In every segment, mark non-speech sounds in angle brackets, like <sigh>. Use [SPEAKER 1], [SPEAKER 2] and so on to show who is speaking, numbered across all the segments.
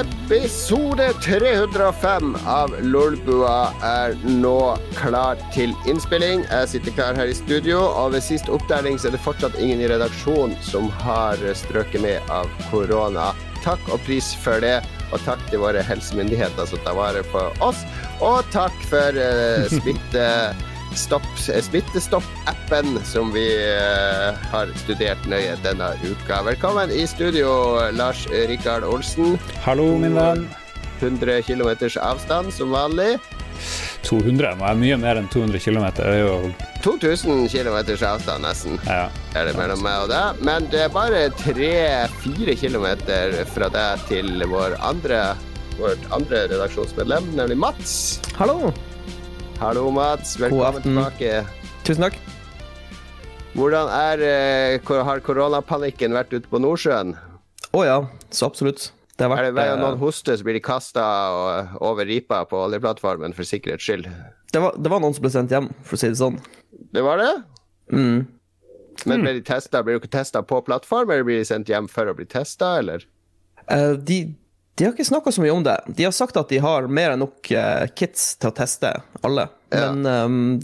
[SPEAKER 1] Episode 305 av Lolbua er nå klar til innspilling. Jeg sitter klar her i studio, og ved sist oppdeling så er det fortsatt ingen i redaksjonen som har strøket med av korona. Takk og pris for det, og takk til våre helsemyndigheter som tar vare på oss. Og takk for uh, smitte... Stopp, Smittestopp-appen som vi uh, har studert nøye denne uka. Velkommen i studio, Lars Rikard Olsen.
[SPEAKER 2] Hallo, min venn.
[SPEAKER 1] 100 km avstand som vanlig.
[SPEAKER 2] 200 må være mye mer enn 200 km. Det er jo
[SPEAKER 1] 2000 km avstand, nesten,
[SPEAKER 2] ja.
[SPEAKER 1] er det mellom meg og deg. Men det er bare 3-4 km fra deg til vår andre, vårt andre redaksjonsmedlem, nemlig Mats.
[SPEAKER 3] Hallo.
[SPEAKER 1] Hallo, Mats. Velkommen tilbake.
[SPEAKER 3] Tusen takk.
[SPEAKER 1] Hvordan er, uh, har koronapanikken vært ute på Nordsjøen?
[SPEAKER 3] Å oh, ja, så absolutt.
[SPEAKER 1] Det har vært, er det hver gang noen hoster, så blir de kasta over ripa på oljeplattformen for sikkerhets skyld?
[SPEAKER 3] Det var, det var, noen som ble sendt hjem, for å si det sånn.
[SPEAKER 1] Det var det?
[SPEAKER 3] Mm.
[SPEAKER 1] Men ble de testa? Blir dere testa på plattform, eller blir de sendt hjem for å bli testa, eller?
[SPEAKER 3] Uh, de, de, har ikke snakka så mye om det. De har sagt at de har mer enn nok uh, kits til å teste alle. Ja. Men um,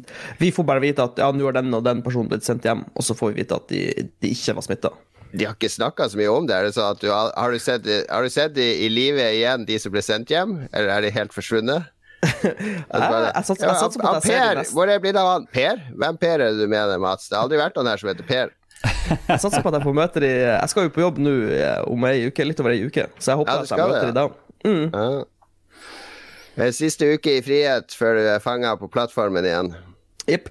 [SPEAKER 3] vi får bare vite at ja, nå har den og den personen blitt sendt hjem, og så får vi vite at de, de ikke var smitta.
[SPEAKER 1] De har ikke snakka så mye om det. Er det du, har, du sett, har du sett de i live igjen, de som ble sendt hjem, eller er de helt forsvunnet? <laughs>
[SPEAKER 3] jeg satser på at jeg
[SPEAKER 1] ser det Hvor er blitt av han? Per? Hvem Per er det du mener, Mats? Det har aldri vært noen her som heter Per.
[SPEAKER 3] Jeg satser på at jeg får møte de Jeg skal jo på jobb nå eh, om ei uke, litt over ei uke, så jeg håper ja, at jeg møter de da. Mm.
[SPEAKER 1] Ja. Siste uke i frihet før du er fanga på plattformen igjen.
[SPEAKER 3] Jepp.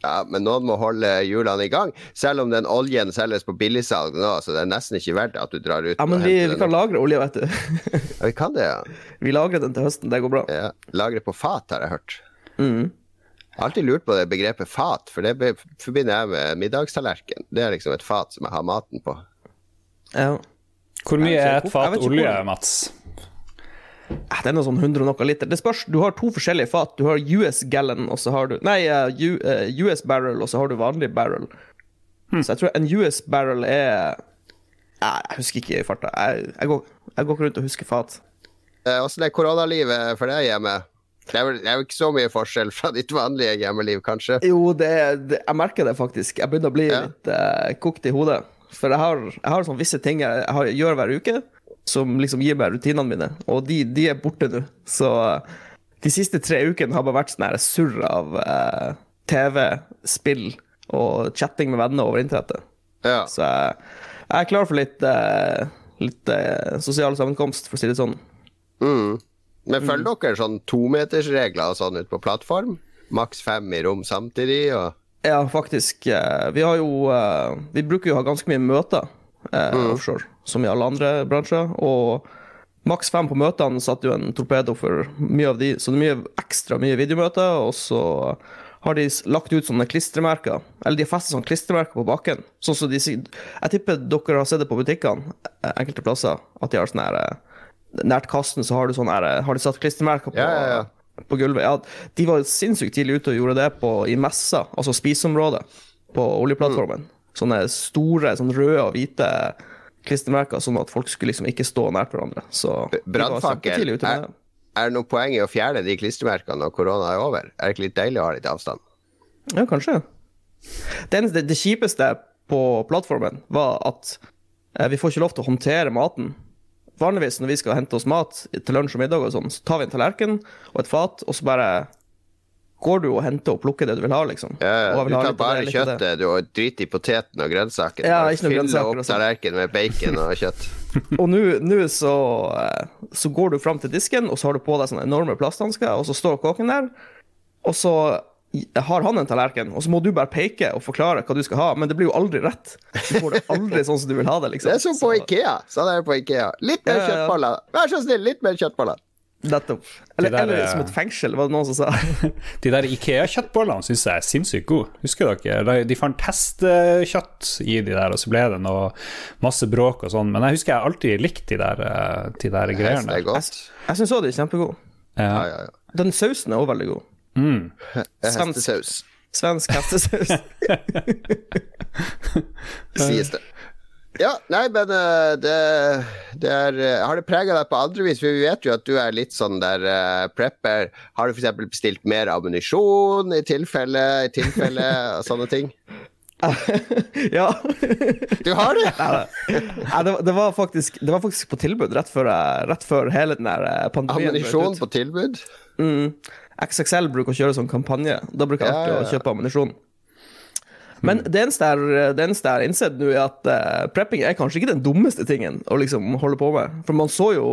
[SPEAKER 1] Ja, men noen må holde hjulene i gang. Selv om den oljen selges på billigsalg nå, så det er nesten ikke verdt at du drar ut.
[SPEAKER 3] Ja, men vi, vi kan lagre olje, vet du.
[SPEAKER 1] ja, vi kan det, ja. <laughs>
[SPEAKER 3] Vi lagrer den til høsten, det går bra.
[SPEAKER 1] Ja, Lagre på fat, har jeg hørt.
[SPEAKER 3] Mm.
[SPEAKER 1] Jeg har alltid lurt på det begrepet fat, for det forbinder jeg med middagstallerken. Det er liksom et fat som jeg har maten på.
[SPEAKER 3] Ja.
[SPEAKER 2] Hvor mye er et fat olje, Mats?
[SPEAKER 3] Det er noe sånn 100 og noe liter. Det spørs, Du har to forskjellige fat. Du har US gallon, og så har du Nei, US barrel, og så har du vanlig barrel. Hmm. Så jeg tror en US barrel er Jeg husker ikke i farta. Jeg, jeg, går, jeg går ikke rundt og husker fat.
[SPEAKER 1] Åssen er koronalivet for deg hjemme? Det er, vel, det er, jo, ikke så mye forskjell fra ditt vanlige hjemmeliv, kanskje?
[SPEAKER 3] Jo, det, det, jeg merker det faktisk. Jeg begynner å bli ja. litt uh, kokt i hodet. For jeg har, jeg har sånn visse ting jeg, jeg gjør hver uke som liksom gir meg rutinene mine, og de, de er borte nå. Så de siste tre ukene har bare vært sånn surr av uh, TV, spill og chatting med venner over internettet.
[SPEAKER 1] Ja.
[SPEAKER 3] Så jeg, jeg, er klar for litt, uh, litt eh, sosial sammenkomst, for å si det sånn.
[SPEAKER 1] Mm. Men følger mm. dere sånn tometersregler og sånn ute på plattform? Maks fem i rom samtidig? og
[SPEAKER 3] ja, faktisk. Eh, vi har jo eh, Vi bruker jo å ha ganske mye møter eh, mm. offshore som i alle andre bransjer. Og maks fem på møtene satte jo en torpedo for mye av de, så det er mye ekstra mye videomøter. Og så har de lagt ut sånne klistremerker, eller de har festet sånne klistremerker på bakken. Sånn som de sier Jeg tipper dere har sett det på butikkene eh, enkelte plasser, at de har sånn her Nært kassen så har du sånn eh, Har de satt klistremerker på
[SPEAKER 1] ja, ja, ja.
[SPEAKER 3] på gulvet. Ja, de var sinnssykt tidlig ute og gjorde det på, i messa, altså spiseområdet, på oljeplattformen. Mm. Sånne store, sånn røde og hvite klistremerker, sånn at folk skulle liksom ikke stå nært hverandre. Så
[SPEAKER 1] Brannfakkel, er, er det noe poeng i å fjerne de klistremerkene når korona er over? Er det ikke litt deilig å ha litt avstand?
[SPEAKER 3] Ja, kanskje. Det, det, det kjipeste på plattformen var at eh, vi får ikke lov til å håndtere maten. Vanligvis når vi skal hente oss mat til lunsj og middag, og sånn, så tar vi en tallerken og et fat, og så bare går du og henter og plukker det du vil ha, liksom.
[SPEAKER 1] Ja. Du tar bare det, kjøttet, du driter i poteten og grønnsakene.
[SPEAKER 3] Ja, ikke noe
[SPEAKER 1] Fyller opp tallerkenen med bacon og kjøtt. <laughs>
[SPEAKER 3] og nå så, eh, så, går du fram til disken, og så har du på deg sånne enorme plasthansker, og så står kåken der, og så har han en tallerken, og så må du bare peke og forklare hva du skal ha, men det blir jo aldri rett. Du får det aldri sånn som du vil ha det, liksom.
[SPEAKER 1] Det er som på Ikea. Sånn er det på Ikea. Litt mer kjøttboller. Vær så snill, litt mer kjøttboller.
[SPEAKER 3] Nettopp. Eller, der, eller, som et fengsel, var det noen som sa. <laughs>
[SPEAKER 2] de der Ikea-kjøttbollene syns jeg er sinnssykt gode. Husker dere? De fant hestekjøtt i de der, og så ble det noe masse bråk og sånn. Men jeg husker jeg alltid likte de der, eh, de der greiene.
[SPEAKER 3] Jeg, jeg syns òg de er kjempegode.
[SPEAKER 1] Ja. Ja, ja,
[SPEAKER 3] Den sausen er òg veldig god.
[SPEAKER 2] Mm. <laughs>
[SPEAKER 1] Hestesaus.
[SPEAKER 3] Svensk hestesaus. <laughs>
[SPEAKER 1] Sies det. Ja, nei, men uh, det, det er uh, Har det prega deg på andre vis? For vi vet jo at du er litt sånn der uh, prepper. Har du f.eks. bestilt mer ammunisjon i tilfelle, i tilfelle og sånne ting? <laughs>
[SPEAKER 3] ja.
[SPEAKER 1] Du har det?
[SPEAKER 3] Nei, det, det, var faktisk, det var faktisk på tilbud rett før, rett før hele den der pandemien
[SPEAKER 1] Ammunisjon på tilbud?
[SPEAKER 3] Mm. XXL bruker å kjøre sånn kampanje. Da bruker jeg alltid ja, ja. å kjøpe ammunisjon. Men mm. det eneste jeg har innsett nå, er at uh, prepping er kanskje ikke den dummeste tingen å liksom holde på med. For man så jo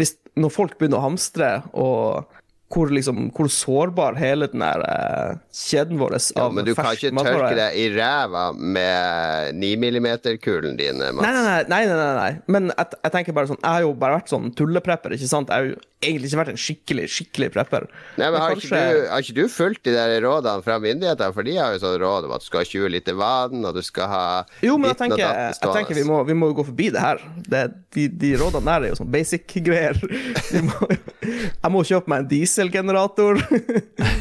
[SPEAKER 3] hvis, Når folk begynner å hamstre, og hvor, liksom, hvor sårbar hele den der uh, kjeden vår av
[SPEAKER 1] ja, Men du kan ikke tørke deg i ræva med 9 mm-kulen din, Mats?
[SPEAKER 3] Nei, nei, nei. nei, nei, nei. Men jeg, jeg, tenker bare sånn Jeg har jo bare vært sånn tulleprepper, ikke sant? Jeg har jo egentlig ikke vært en skikkelig skikkelig prepper.
[SPEAKER 1] Nei, men, men har, kanskje... ikke du, har, ikke du, fulgt de der rådene fra myndighetene? For de har jo sånn råd om at du skal ha 20 liter vann, og du skal ha
[SPEAKER 3] Jo, men jeg tenker, jeg tenker vi, må, vi, må, gå forbi det her. Det, de, de, rådene der er jo sånn basic-greier. <laughs> Jeg må kjøpe meg en dieselgenerator. <laughs>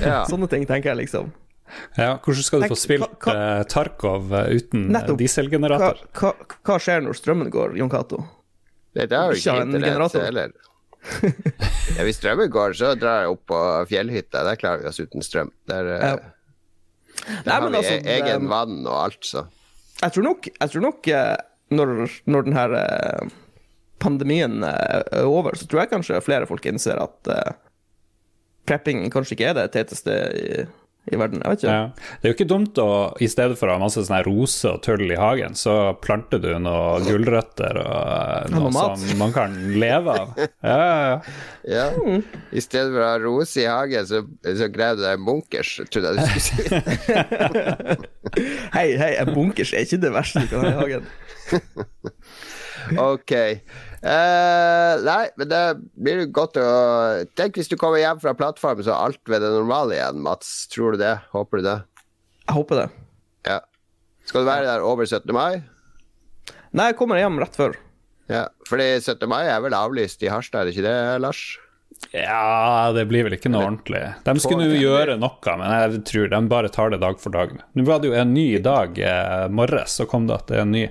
[SPEAKER 3] Ja. Sånne ting tenker jeg, liksom.
[SPEAKER 2] Ja, Hvordan skal du få spilt hva, hva, uh, Tarkov uh, uten nettopp, dieselgenerator?
[SPEAKER 3] Hva, hva, skjer når strømmen går, Jon Cato?
[SPEAKER 1] Det er jo ikke internett heller. <laughs> ja, hvis strømmen går, så drar jeg opp på fjellhytta. Der klarer vi oss uten strøm. Der, eh, ja. der Nei, har vi altså, e- egen det, vann og alt, så.
[SPEAKER 3] Jeg tror nok, jeg tror nok eh, når, når den her eh, pandemien er over, så tror jeg kanskje flere folk innser at uh, prepping kanskje ikke er det teteste i i verden. Jeg vet ikke. Ja.
[SPEAKER 2] Det er jo ikke dumt å i stedet for å ha masse sånne roser og tull i hagen, så planter du noe gulrøtter og noe som man kan leve av. <laughs> Ja, ja,
[SPEAKER 1] ja. Mm. I stedet for å ha rose i hagen, så, så graver du deg en bunkers, trodde jeg du skulle si. <laughs>
[SPEAKER 3] hei, hei, en bunkers er ikke det verste du kan ha i hagen. <laughs> <laughs>
[SPEAKER 1] ok. Uh, nei, men det blir godt å Tenk hvis du kommer hjem fra plattformen, så er alt ved det normale igjen, Mats. Tror du det? Håper du det?
[SPEAKER 3] Jeg håper det.
[SPEAKER 1] Ja. Skal du være der over 17. mai?
[SPEAKER 3] Nei, jeg kommer hjem rett før.
[SPEAKER 1] Ja, fordi 17. mai er vel avlyst i Harstad, er det ikke det, Lars?
[SPEAKER 2] Ja, det blir vel ikke noe ordentlig. De skulle jo gjøre noe, men jeg tror de bare tar det dag for dag. Nå var det jo en ny dag eh, morges, så kom det at det er en ny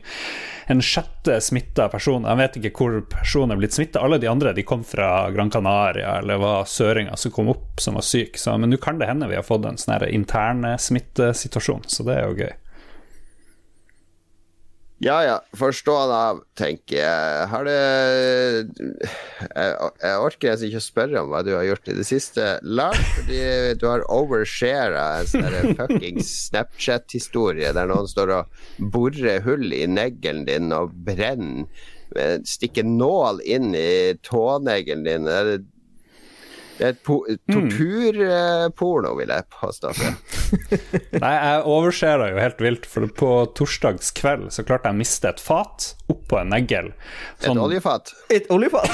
[SPEAKER 2] en sjette smitta person. Jeg vet ikke hvor personen er blitt smitta. Alle de andre de kom fra Gran Canaria eller var søringer som kom opp som var syke. Men nå kan det hende vi har fått en sånn interne smittesituasjon, så det er jo gøy.
[SPEAKER 1] Ja ja, forstå da, tenker jeg. Har det Jeg, jeg orker nesten ikke å spørre om hva du har gjort i det siste, Lars, fordi du har overshara en sånn fuckings Snapchat-historie der noen står og borer hull i neglen din og brenner Stikker nål inn i tåneglen din. Det det er torturporno, vil jeg påstå. <laughs>
[SPEAKER 2] Nei, jeg overser det jo helt vilt, for på torsdags kveld så klarte jeg å miste et fat oppå en negl.
[SPEAKER 1] Sånn... Et oljefat?
[SPEAKER 3] Et oljefat?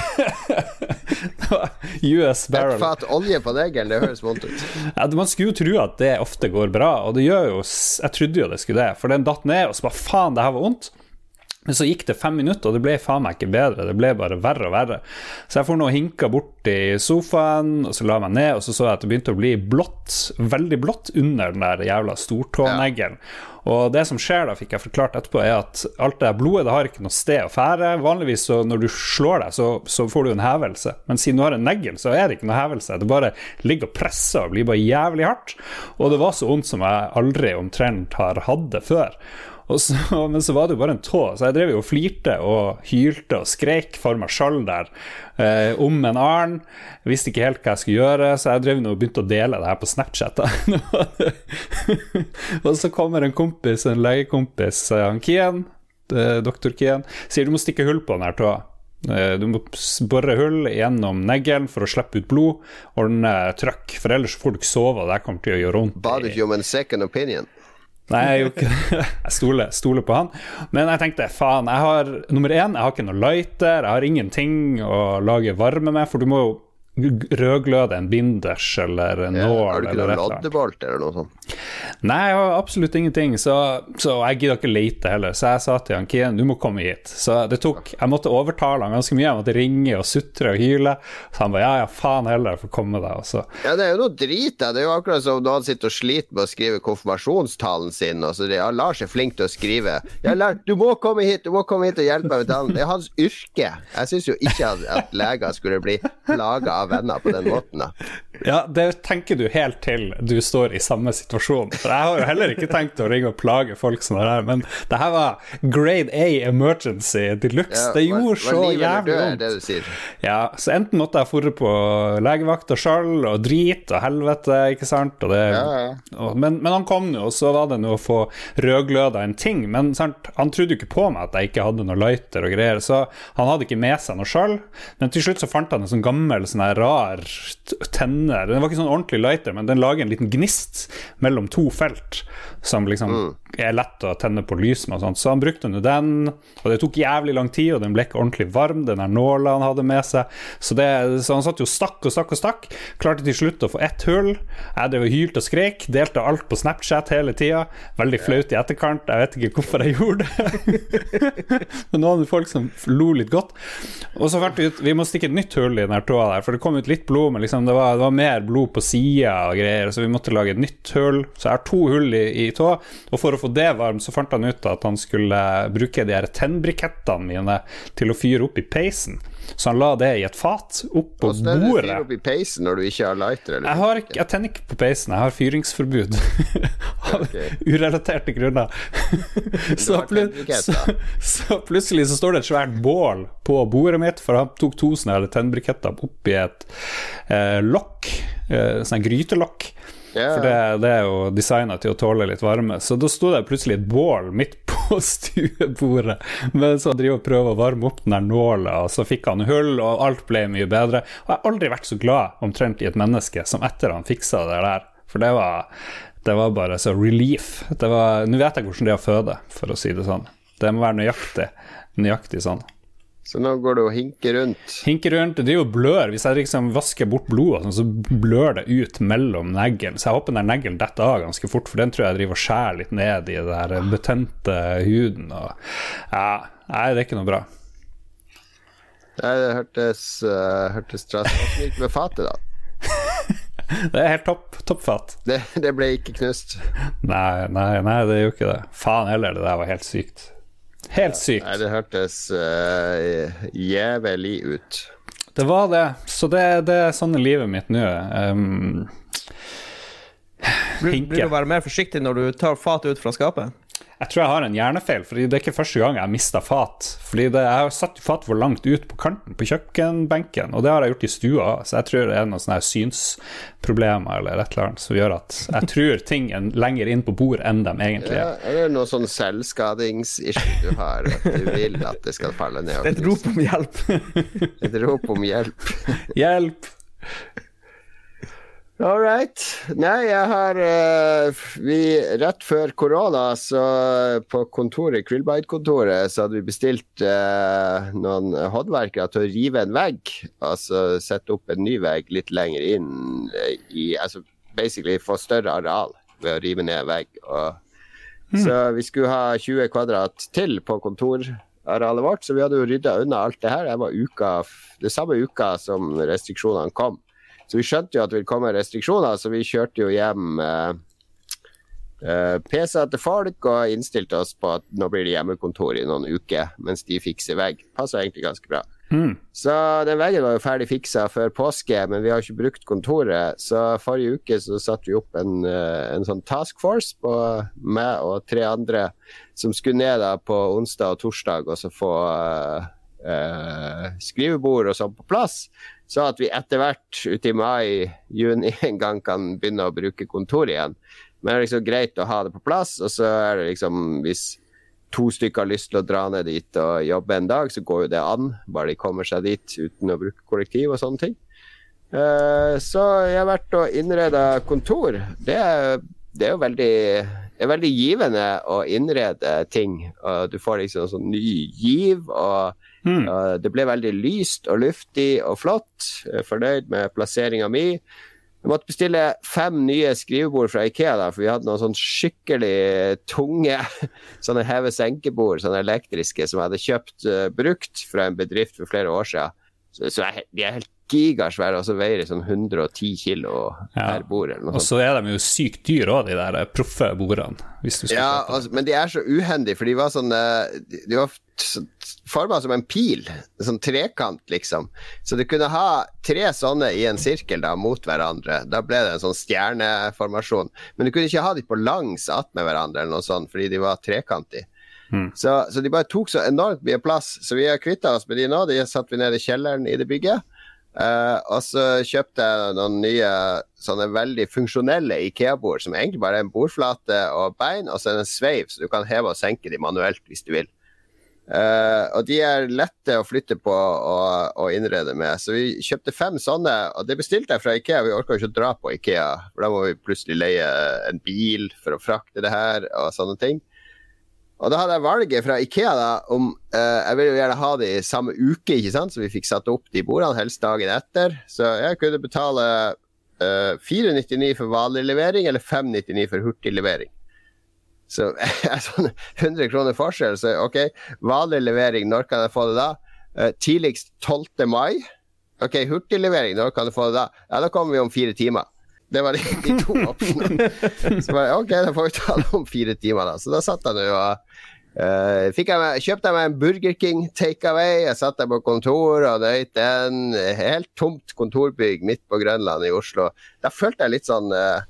[SPEAKER 3] <laughs>
[SPEAKER 2] US barrel.
[SPEAKER 1] Et fat olje på neglen, det høres vondt ut.
[SPEAKER 2] Ja, man skulle jo tro at det ofte går bra, og det gjør jo Jeg trodde jo det skulle det, for den datt ned, og så bare faen, det her var vondt. Men så gikk det fem minutter, og det ble faen meg ikke bedre. Det ble bare verre og verre. Så jeg får nå hinka bort i sofaen, og så la jeg meg ned, og så så jeg at det begynte å bli blått, veldig blått, under den der jævla stortåneglen. Ja. Og det som skjer da, fikk jeg forklart etterpå, er at alt det blodet det har ikke noe sted å fære. Vanligvis så når du slår deg, så, så får du en hevelse. Men siden du har en negl, så er det ikke noe hevelse. Det bare ligger og presser og blir bare jævlig hardt. Og det var så vondt som jeg aldri omtrent har hatt det før. Så, <laughs> men så var det jo bare en tå, så jeg drev jo og flirte og hylte og skreik for meg sjøl der eh, om en arn. Jeg visste ikke helt hva jeg skulle gjøre, så jeg drev nå og begynte å dele det her på Snapchat. <laughs> og så kommer en kompis, en legekompis, eh, han Kien, eh, doktor Kien, sier du må stikke hull på den her tåa. Eh, du må bore hull gjennom neglen for å slippe ut blod, ordne trøkk, for ellers får du ikke sove, og det kommer til å gjøre vondt.
[SPEAKER 1] Ba ikke om en second opinion?
[SPEAKER 2] Nei, jeg gjorde ikke det. <laughs> Jeg stoler, stole på han. Men jeg tenkte faen, jeg har nummer én, jeg har ikke noe lighter, jeg har ingenting å lage varme med, for du må jo rødgløde en binders eller en
[SPEAKER 1] Ja,
[SPEAKER 2] nål
[SPEAKER 1] har du ikke
[SPEAKER 2] eller
[SPEAKER 1] noe
[SPEAKER 2] et eller
[SPEAKER 1] noe sånt?
[SPEAKER 2] Nei, jeg har absolutt ingenting, så, så jeg gidder ikke lete heller. Så jeg sa til han Kien, du må komme hit. Så det tok Jeg måtte overtale han ganske mye. Jeg måtte ringe og sutre og hyle. Så han ba ja, ja, faen heller, få komme deg. Også.
[SPEAKER 1] Ja, det er jo noe drit, da. Det er jo akkurat som når han sitter og sliter med å skrive konfirmasjonstalen sin. Og så det, ja, Lars er flink til å skrive. Ja, Lars, du må komme hit, du må komme hit og hjelpe meg med talen. Det er hans yrke. Jeg syns jo ikke at, at leger skulle bli plaga av venner på den måten, da.
[SPEAKER 2] Ja, det tenker du helt til du står i samme situasjon. For jeg har jo heller ikke tenkt å ringe og plage folk som er her, men det her var grade A emergency de luxe.
[SPEAKER 1] Ja,
[SPEAKER 2] det gjorde
[SPEAKER 1] var
[SPEAKER 2] så jævlig vondt.
[SPEAKER 1] Det du sier.
[SPEAKER 2] Ja, så enten måtte jeg forre på legevakta sjøl, og drit og helvete, ikke sant, og det,
[SPEAKER 1] Ja, ja.
[SPEAKER 2] Og, men, men han kom nå, og så var det nå å få rødgløda en ting. Men sant, han trodde jo ikke på meg at jeg ikke hadde noe lighter og greier, så han hadde ikke med seg noe sjøl. Men til slutt så fant han en sånn gammel, sånn her rar tenner. Den var ikke sånn ordentlig lighter, men den lager en liten gnist mellom to felt, som liksom er lett å tenne på lys med. Så han brukte nå den, og det tok jævlig lang tid, og den ble ikke ordentlig varm, den der nåla han hadde med seg. Så, det, så han satt jo stakk og stakk og stakk. Klarte til slutt å få ett hull. Jeg drev og hylte og skrek, delte alt på Snapchat hele tida. Veldig flaut i etterkant, jeg vet ikke hvorfor jeg gjorde det. <laughs> Men det folk som lo litt godt. Og så fant vi ut vi må stikke et nytt hull i den her tåa der, for det kom ut litt blod, men liksom det, var, det var mer blod på sida og greier, så vi måtte lage et nytt hull. Så jeg har to hull i, i tå, og for å få det varmt, så fant han ut at han skulle bruke de her tennbrikettene mine til å fyre opp i peisen. Så han la det i et fat opp på
[SPEAKER 1] Hvordan er det du fyre opp i peisen når du ikke har lighter? Eller?
[SPEAKER 2] Jeg, har jeg tenner ikke på peisen, jeg har fyringsforbud. <laughs> Av urelaterte grunner. <laughs> så,
[SPEAKER 1] plut
[SPEAKER 2] så, så plutselig så står det et svært bål på bordet mitt, for han tok to sånne tennbriketter oppi et eh, lokk, eh, sånn grytelokk.
[SPEAKER 1] Ja.
[SPEAKER 2] For det, det er jo designa til å tåle litt varme. Så da sto det plutselig et bål midt <laughs> på stuebordet mens han driver og prøver å varme opp den der nåla, og så fikk han hull, og alt ble mye bedre. Og jeg har aldri vært så glad omtrent i et menneske som etter han fiksa det der. For det var, det var bare så relief. Nå vet jeg hvordan det er å føde, for å si det sånn. Det må være nøyaktig, nøyaktig sånn.
[SPEAKER 1] Så nå går du og hinker rundt.
[SPEAKER 2] Hinker rundt, det er jo blør. Hvis jeg liksom vasker bort blodet, sånn, så blør det ut mellom neglen. Så jeg håper den der neglen detter av ganske fort, for den tror jeg driver og skjærer litt ned i den der betente huden. Og, ja, nei, det er ikke noe bra.
[SPEAKER 1] Nei, det hørtes, uh, hørtes Åssen gikk med fatet, da? <laughs>
[SPEAKER 2] Det er helt topp. Toppfat.
[SPEAKER 1] Det, det ble ikke knust.
[SPEAKER 2] Nei, nei, nei, det er jo ikke det. Faen heller, det der var helt sykt. Helt sykt.
[SPEAKER 1] Nei, det hørtes uh, jævlig ut.
[SPEAKER 2] Det var det. Så det, det er sånn livet mitt nå. Um,
[SPEAKER 3] Blir,
[SPEAKER 2] Hinke.
[SPEAKER 3] blir du være mer forsiktig når du tar fatet ut fra skapet?
[SPEAKER 2] Jeg tror jeg har en hjernefeil, Fordi det er ikke første gang jeg har mista fat. Fordi det, Jeg har satt fat for langt ut på kanten på kjøkkenbenken, og det har jeg gjort i stua så jeg tror det er noen sånne synsproblemer eller et eller annet som gjør at jeg tror ting er lenger inn på bord enn de egentlig
[SPEAKER 1] Ja,
[SPEAKER 2] er.
[SPEAKER 1] er det noe sånn selvskadingsissue du har? At du vil at det skal falle ned?
[SPEAKER 3] Det er et rop om hjelp. <laughs>
[SPEAKER 1] Et rop om hjelp.
[SPEAKER 2] Hjelp!
[SPEAKER 1] All right. Nei, jeg har uh, vi, Rett før korona, så på kontoret, Krillbite-kontoret, så hadde vi bestilt uh, noen håndverkere til å rive en vegg. Altså sette opp en ny vegg litt lenger inn uh, i Altså basically få større areal ved å rive ned en vegg. Og, Så vi skulle ha 20 kvadrat til på kontorarealet vårt, så vi hadde jo rydda unna alt det her. Det var uka, det samme uka som restriksjonene kom. Så vi skjønte jo at det ville komme restriksjoner, så vi kjørte jo hjem eh, eh, PC-er til folk og innstilte oss på at nå blir det hjemmekontor i noen uker mens de fikser vegg. Passer egentlig ganske bra.
[SPEAKER 2] Mm.
[SPEAKER 1] Så den veggen var jo ferdig fiksa før påske, men vi har ikke brukt kontoret. Så forrige uke så satte vi opp en, eh, en sånn task force på meg og tre andre som skulle ned da på onsdag og torsdag og så få uh, uh, skrivebord og sånn på plass. Så at vi etter hvert ute i mai-juni <laughs> en gang kan begynne å bruke kontor igjen. Men det er liksom greit å ha det på plass, og så er det liksom hvis to stykker har lyst til å dra ned dit og jobbe en dag, så går jo det an. Bare de kommer seg dit uten å bruke kollektiv og sånne ting. Eh, så jeg har vært og innreda kontor. Det er, det er jo veldig er veldig givende å innrede ting. Og du får liksom sånn ny giv, og,
[SPEAKER 2] Mm.
[SPEAKER 1] det ble veldig lyst og luftig og flott. Jeg er fornøyd med plasseringa mi. Jeg måtte bestille fem nye skrivebord fra Ikea, da, for vi hadde noen sånn skikkelig tunge <laughs> sånne heve-senkebord, sånne elektriske, som jeg hadde kjøpt uh, brukt fra en bedrift for flere år siden. Så, så jeg, de er helt gigasvære, og så veier de sånn 110 kilo
[SPEAKER 2] Ja.
[SPEAKER 1] bord.
[SPEAKER 2] Og så er de jo sykt dyre òg, de der proffe bordene.
[SPEAKER 1] Ja, altså, men de er så uhendige, for de var sånn eh, De de var forma som en pil. Sånn trekant, liksom. Så du kunne ha tre sånne i en sirkel da, mot hverandre. Da ble det en sånn stjerneformasjon. Men du kunne ikke ha de på langs attmed hverandre, eller noe sånt, fordi de var trekantige.
[SPEAKER 2] Mm.
[SPEAKER 1] Så, så de bare tok så enormt mye plass. Så vi har kvitta oss med de nå. De satte vi ned i kjelleren i det bygget. Eh, og så kjøpte jeg noen nye sånne veldig funksjonelle Ikea-bord, som egentlig bare er en bordflate og bein, og så er det en sveiv, så du kan heve og senke de manuelt hvis du vil. Uh, og de er lette å flytte på og, og innrede med. Så vi kjøpte fem sånne, og det bestilte jeg fra Ikea. Vi orka ikke å dra på Ikea, for da må vi plutselig leie en bil for å frakte det her og sånne ting. Og da hadde jeg valget fra Ikea da om eh, Jeg ville jo gjerne ha det i samme uke, ikke sant, så vi fikk satt opp de bordene, helst dagen etter. Så jeg kunne betale eh, 499 for vanlig levering eller 599 for hurtig levering. Så <laughs> er sånn 100 kroner forskjell, så OK, vanlig levering, når kan jeg få det da? Eh, tidligst 12. mai. OK, hurtiglevering, når kan du få det da? Ja, da kommer vi om fire timer. Det var de, de to <laughs> opsjonene. Så bare, ok, da får vi ta det om fire timer, da. Så da satt jeg nå og Uh, jeg kjøpte jeg meg en Burger King takeaway. Jeg satt der på kontor og nøyt den. Helt tomt kontorbygg midt på Grønland i Oslo. Da følte jeg litt sånn uh,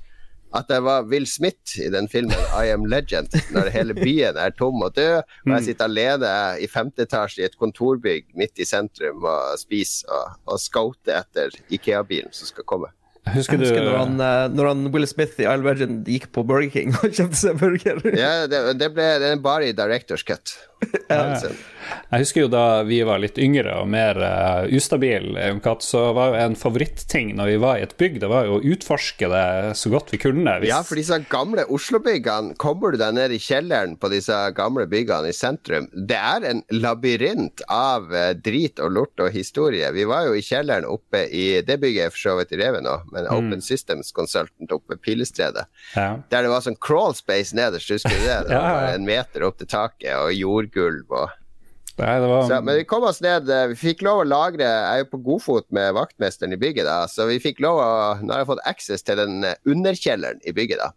[SPEAKER 1] at jeg var Will Smith i den filmen I Am Legend, når hele byen er tom og død, og jeg sitter alene i femte etasje i et kontorbygg midt i sentrum og spiser og, og scouter etter Ikea-bilen som skal komme.
[SPEAKER 2] Husker
[SPEAKER 3] husker
[SPEAKER 2] du
[SPEAKER 3] når han, eh, når han Will Smith i Isle Legend gikk på Burger King og kjøpte seg burger.
[SPEAKER 1] Ja, det, det ble det er bare i Directors Cut.
[SPEAKER 2] Jeg husker jo da vi var litt yngre og mer uh, ustabile, så var jo en favoritting når vi var i et bygg, det var jo å utforske det så godt vi kunne. Hvis,
[SPEAKER 1] Ja, for disse gamle Oslo-byggene, kommer du deg ned i kjelleren på disse gamle byggene i sentrum, det er en labyrint av eh, drit og lort og historie. Vi var jo i kjelleren oppe i det bygget er for så vidt i revet nå, men Open Systems Consultant oppe ved Pilestredet.
[SPEAKER 2] ja.
[SPEAKER 1] Der det var sånn crawl space nederst, husker du det? <laughs> Det var
[SPEAKER 2] ja.
[SPEAKER 1] ja. en meter opp til taket og jordgulv og
[SPEAKER 2] Nei, det var,
[SPEAKER 1] så, Men vi kom oss ned. eh, Vi fikk lov å lagre Jeg er jo på godfot med vaktmesteren i bygget, da, så vi fikk lov å Nå har jeg fått access til den eh, underkjelleren i bygget, da.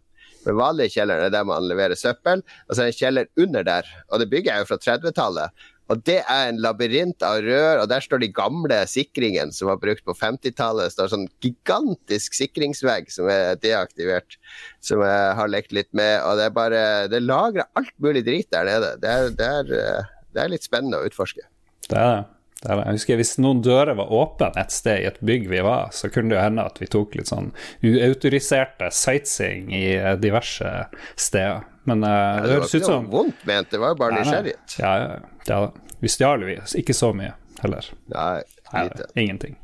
[SPEAKER 1] Den vanlige kjelleren er der man leverer søppel, og så er det en kjeller under der. Og det bygget er jo fra 30-tallet. Og det er en labyrint av rør, og der står de gamle sikringene som var brukt på 50-tallet. Det står sånn gigantisk sikringsvegg som er deaktivert, som jeg har lekt litt med. Og det er bare Det lagrer alt mulig drit der nede. Det er, det er, eh, det er litt spennende å utforske.
[SPEAKER 2] det er det. Er. Jeg husker Hvis noen dører var åpne et sted i et bygg vi var, så kunne det jo hende at vi tok litt sånn uautoriserte sightseeing i eh, diverse steder. Men uh,
[SPEAKER 1] Ja,
[SPEAKER 2] det
[SPEAKER 1] det
[SPEAKER 2] høres
[SPEAKER 1] ikke
[SPEAKER 2] ut som
[SPEAKER 1] noe vondt ment, det var jo bare
[SPEAKER 2] Nei, nei.
[SPEAKER 1] nysgjerrighet.
[SPEAKER 2] Ja, ja, ja. det det. Vi stjal vi. ikke så mye heller.
[SPEAKER 1] Nei,
[SPEAKER 2] Nei,
[SPEAKER 1] lite.
[SPEAKER 2] ingenting.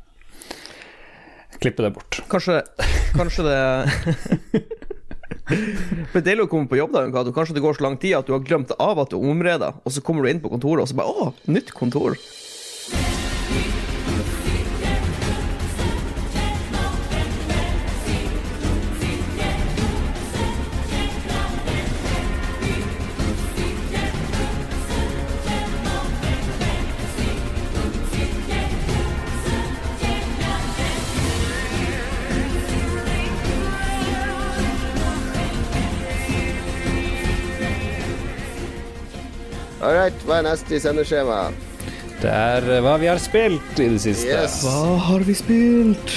[SPEAKER 2] Klippe det bort.
[SPEAKER 3] Kanskje, kanskje det Men det er deilig å komme på jobb, da, Jon Kanskje det går så lang tid at du har glemt av at du omreder, og så kommer du inn på kontoret, og så bare Å, nytt kontor.
[SPEAKER 1] Hva er neste i sendeskjemaet?
[SPEAKER 2] Det er eh, hva vi har spilt i det siste.
[SPEAKER 1] Yes.
[SPEAKER 3] Hva har vi spilt?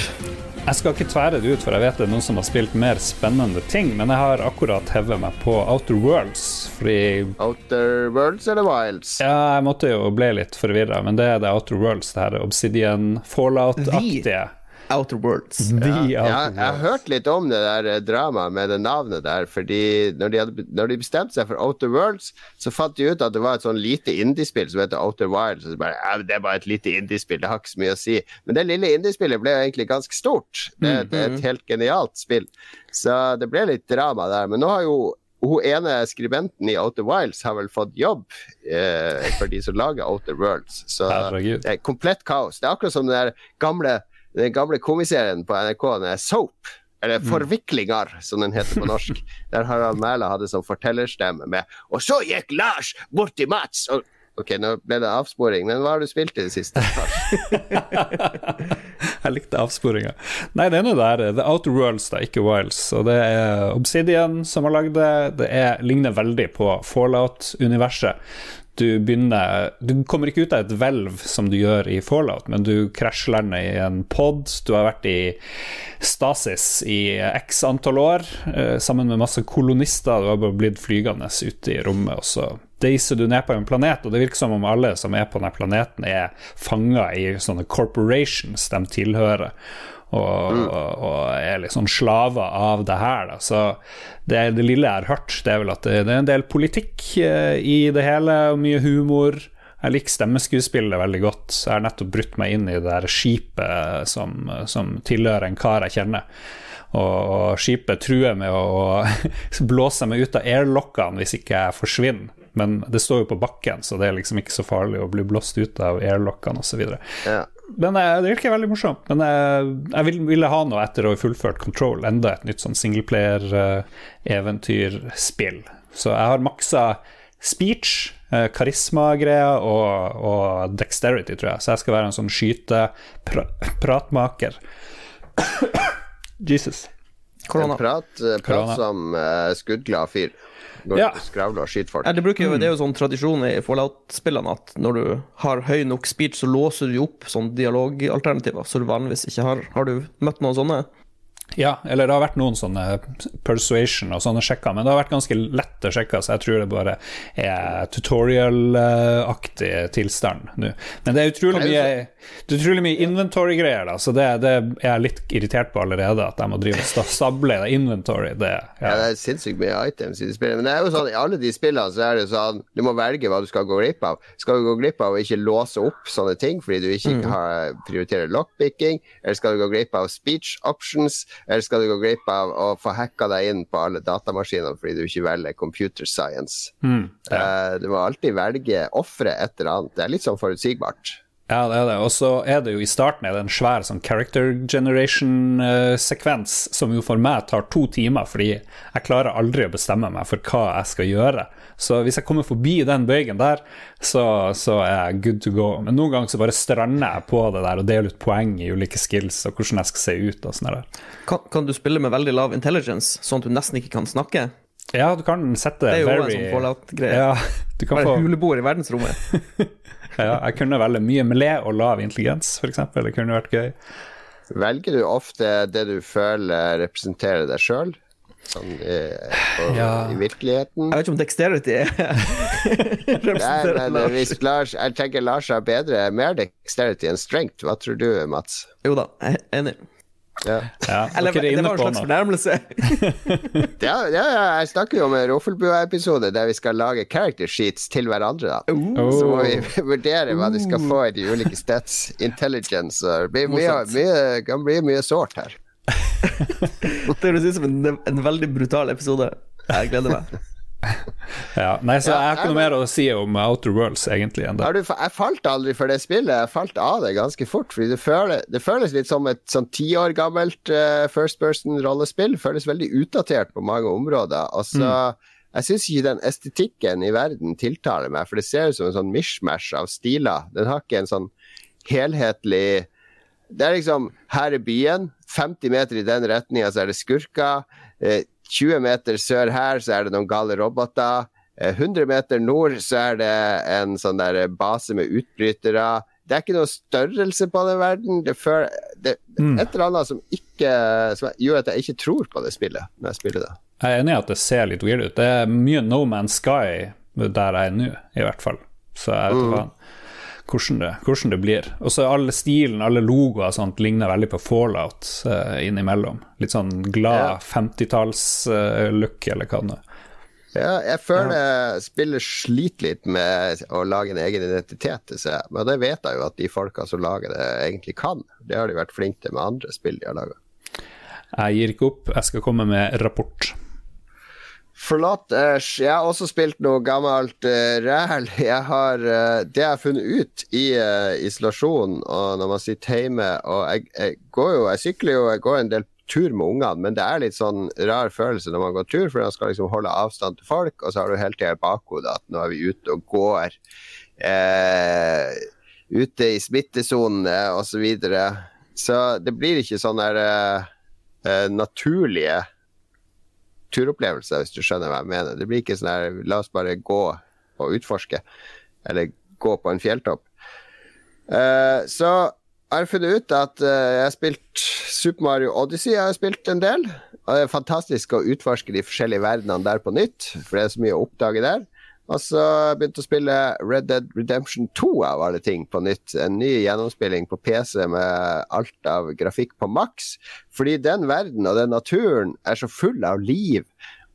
[SPEAKER 2] Jeg skal ikke tvære det ut, for jeg vet det er noen som har spilt mer spennende ting, men jeg har akkurat hevet meg på Outer Worlds, fordi
[SPEAKER 1] Outer Worlds eller Wilds?
[SPEAKER 2] Ja, jeg måtte jo bli litt forvirra, men det er det Outer Worlds, det her Obsidian Fallout-aktige.
[SPEAKER 3] Outer Worlds.
[SPEAKER 2] The
[SPEAKER 1] Ja,
[SPEAKER 2] Outer
[SPEAKER 1] jeg har hørt litt om det der eh, dramaet med det navnet der, fordi når de, hadde, når de bestemte seg for Outer Worlds, så fant de ut at det var et sånn lite indiespill som heter Outer Wilds. Og så bare, ja, det er bare et lite indiespill, det har ikke så mye å si. Men det lille indiespillet ble jo egentlig ganske stort. Det, det er et helt genialt spill. Så det ble litt drama der. Men nå har jo hun ene skribenten i Outer Wilds har vel fått jobb eh, for de som lager Outer Worlds. Så
[SPEAKER 2] Herregud.
[SPEAKER 1] det er komplett kaos. Det er akkurat som den der gamle, den gamle komiserien på NRK, den er Soap. Eller Forviklinger, som den heter på norsk. <laughs> Der Harald Mæhle hadde sånn fortellerstemme med Og så gikk Lars bort til Mats! Og, ok, nå ble det avsporing, men hva har du spilt i det siste? <laughs>
[SPEAKER 2] Jeg likte avsporinga. Nei, det er nå der The Outer Worlds, da, ikke Wilds. Og det er Obsidian som har lagd det. Det er, ligner veldig på Fallout-universet. Du begynner Du kommer ikke ut av et hvelv som du gjør i Fallout, men du krasjlander i en pod. Du har vært i stasis i x antall år eh, sammen med masse kolonister. Du har bare blitt flygende ute i rommet, og så deiser du ned på en planet. Og det virker som om alle som er på denne planeten, er fanga i sånne corporations de tilhører. Og, og, og er liksom slaver av det her. Da. Så det, det lille jeg har hørt, det er vel at det, det er en del politikk eh, i det hele, og mye humor. Jeg liker stemmeskuespillet veldig godt. Jeg har nettopp brutt meg inn i det der skipet som, som tilhører en kar jeg kjenner. Og, og skipet truer med å <laughs> blåse meg ut av airlockene hvis ikke jeg forsvinner. Men det står jo på bakken, så det er liksom ikke så farlig å bli blåst ut av airlockene osv.
[SPEAKER 1] Ja.
[SPEAKER 2] Men eh, det virker veldig morsomt. Men jeg, jeg vil, ville ha noe etter å ha fullført Control. Enda et nytt sånn singleplayer-eventyrspill. Så jeg har maksa speech, eh, karismagreier og, og dexterity, tror jeg. Så jeg skal være en sånn skyte pratmaker <coughs> Jesus.
[SPEAKER 3] Korona.
[SPEAKER 1] Prat, eh, prat
[SPEAKER 2] Korona.
[SPEAKER 1] som uh, skuddglad fyr. Går
[SPEAKER 2] Ja.
[SPEAKER 1] og skravler og skyter folk.
[SPEAKER 3] Ja, det, bruker, det er jo sånn tradisjon i Fallout-spillene at når du har høy nok speed, så låser du opp sånn dialogalternativer, så du vanligvis ikke har. Har du møtt noen sånne?
[SPEAKER 2] Ja, eller det har vært noen sånne persuasion og sånne sjekker, men det har vært ganske lette sjekker, så jeg tror det bare er tutorial-aktig tilstand nå. Men det er utrolig mye, det er utrolig mye inventory-greier, da, så det, det er jeg litt irritert på allerede, at jeg må drive og sta- stable det inventory. Det,
[SPEAKER 1] Ja,
[SPEAKER 2] ja.
[SPEAKER 1] det er sinnssykt mye items i de spillene. Men det er jo sånn, i alle de spillene så er det sånn Du må velge hva du skal gå glipp av. Skal du gå glipp av å ikke låse opp sånne ting fordi du ikke har, prioriterer lockpicking? Eller skal du gå glipp av speech options? Eller skal du gå glipp av å få hacka deg inn på alle datamaskinene fordi du ikke velger computer science?
[SPEAKER 2] Mm, ja.
[SPEAKER 1] uh, du må alltid velge offeret et eller annet. Det er litt sånn forutsigbart.
[SPEAKER 2] Ja, det er det. Og så er det jo i starten er det en svær sånn character generation-sekvens, som jo for meg tar to timer, fordi jeg klarer aldri å bestemme meg for hva jeg skal gjøre. Så hvis jeg kommer forbi den bøygen der, så, så er jeg good to go. Men noen ganger så bare strander jeg på det der og deler ut poeng i ulike skills og hvordan jeg skal se ut og sånn der.
[SPEAKER 3] Kan, kan du spille med veldig lav intelligence, sånn at du nesten ikke kan snakke?
[SPEAKER 2] Ja, du kan sette
[SPEAKER 3] Det er jo en sånn Fallout-greie.
[SPEAKER 2] ja, du kan
[SPEAKER 3] Bare
[SPEAKER 2] få
[SPEAKER 3] huleboer i verdensrommet. <laughs>
[SPEAKER 2] ja, Jeg kunne velge mye melé og lav intelligens, f.eks. Det kunne vært gøy.
[SPEAKER 1] Velger du ofte det du føler representerer deg sjøl? Sånn i, på,
[SPEAKER 2] Ja.
[SPEAKER 1] i virkeligheten?
[SPEAKER 3] Jeg vet ikke om dexterity er <laughs>
[SPEAKER 1] Nei,
[SPEAKER 3] representerer
[SPEAKER 1] men
[SPEAKER 3] Lars.
[SPEAKER 1] Lars, jeg tenker Lars har bedre, mer dexterity enn strength. Hva tror du, Mats?
[SPEAKER 3] Jo da, jeg er enig.
[SPEAKER 1] Ja,
[SPEAKER 2] Ja,
[SPEAKER 3] Eller
[SPEAKER 2] er
[SPEAKER 3] det var en slags fornærmelse. <laughs>
[SPEAKER 1] ja, ja, ja jeg snakker jo om en Roffelbua-episode der vi skal lage character sheets til hverandre. da Så må vi <laughs> vurdere hva de skal få i de ulike stats. Intelligence Det blir mye, mye, kan bli mye sårt her. <laughs>
[SPEAKER 3] Det høres ut som en, en veldig brutal episode. Jeg gleder meg. <laughs>
[SPEAKER 2] Ja, nei, så
[SPEAKER 1] Ja,
[SPEAKER 2] jeg har ikke noe mer å si om Outer Worlds, egentlig,
[SPEAKER 1] Enda. du, jeg falt aldri for det spillet. Jeg falt av det ganske fort. Fordi det, føles, det føles litt som et sånn ti år gammelt uh, first person-rollespill. Føles veldig utdatert på mange områder. Og så Jeg syns ikke den estetikken i verden tiltaler meg, for det ser ut som en sånn mishmash av stiler. Den har ikke en sånn helhetlig Det er liksom Her er byen. 50 meter i den retninga så er det skurker. Eh, 20 meter sør her så er det noen gale roboter. Eh, 100 meter nord så er det en sånn der base med utbrytere. Det er ikke noe størrelse på den verden. Det, er det
[SPEAKER 2] Mm.
[SPEAKER 1] Et eller annet som ikke som gjør at jeg ikke tror på det spillet når jeg spiller det.
[SPEAKER 2] Jeg er enig i at det ser litt weird ut. Det er mye No Man's Sky der jeg er nå, i hvert fall. Så jeg vet ikke hva- hvordan, det, hvordan det blir. Og så alle stilen, alle logoer og sånt ligner veldig på Fallout uh, innimellom. Litt sånn glad
[SPEAKER 1] Ja.
[SPEAKER 2] 50-talls-look, eller hva det er.
[SPEAKER 1] Ja, jeg føler spillet sliter litt med å lage en egen identitet. til seg men det vet jeg jo at de folka som lager det, egentlig kan. Det har de vært flinke til med andre spill de har laga.
[SPEAKER 2] Jeg gir ikke opp, jeg skal komme med rapport.
[SPEAKER 1] Forlatt Æsj. Jeg har også spilt noe gammelt uh, ræl. <laughs> Jeg har uh, Det jeg har funnet ut i uh, isolasjon og når man sitter hjemme og jeg, jeg, går jo Jeg sykler jo, jeg går en del tur med ungene, men det er litt sånn rar følelse når man går tur, for man skal liksom holde avstand til folk, og så har du hele tida i bakhodet at nå er vi ute og går. Eh, ute i smittesonene osv. Så, videre. så det blir ikke sånn der eh, naturlige turopplevelser, hvis du skjønner hva jeg mener. Det blir ikke sånn her la oss bare gå og utforske, eller gå på en fjelltopp. Uh, så jeg har funnet ut at uh, jeg har spilt Super Mario Odyssey jeg har spilt en del. Og det er fantastisk å utforske de forskjellige verdenene der på nytt, for det er så mye å oppdage der. Og så begynte å spille Red Dead Redemption 2 av alle ting på nytt. En ny gjennomspilling på PC med alt av grafikk på maks. Fordi den verden og den naturen er så full av liv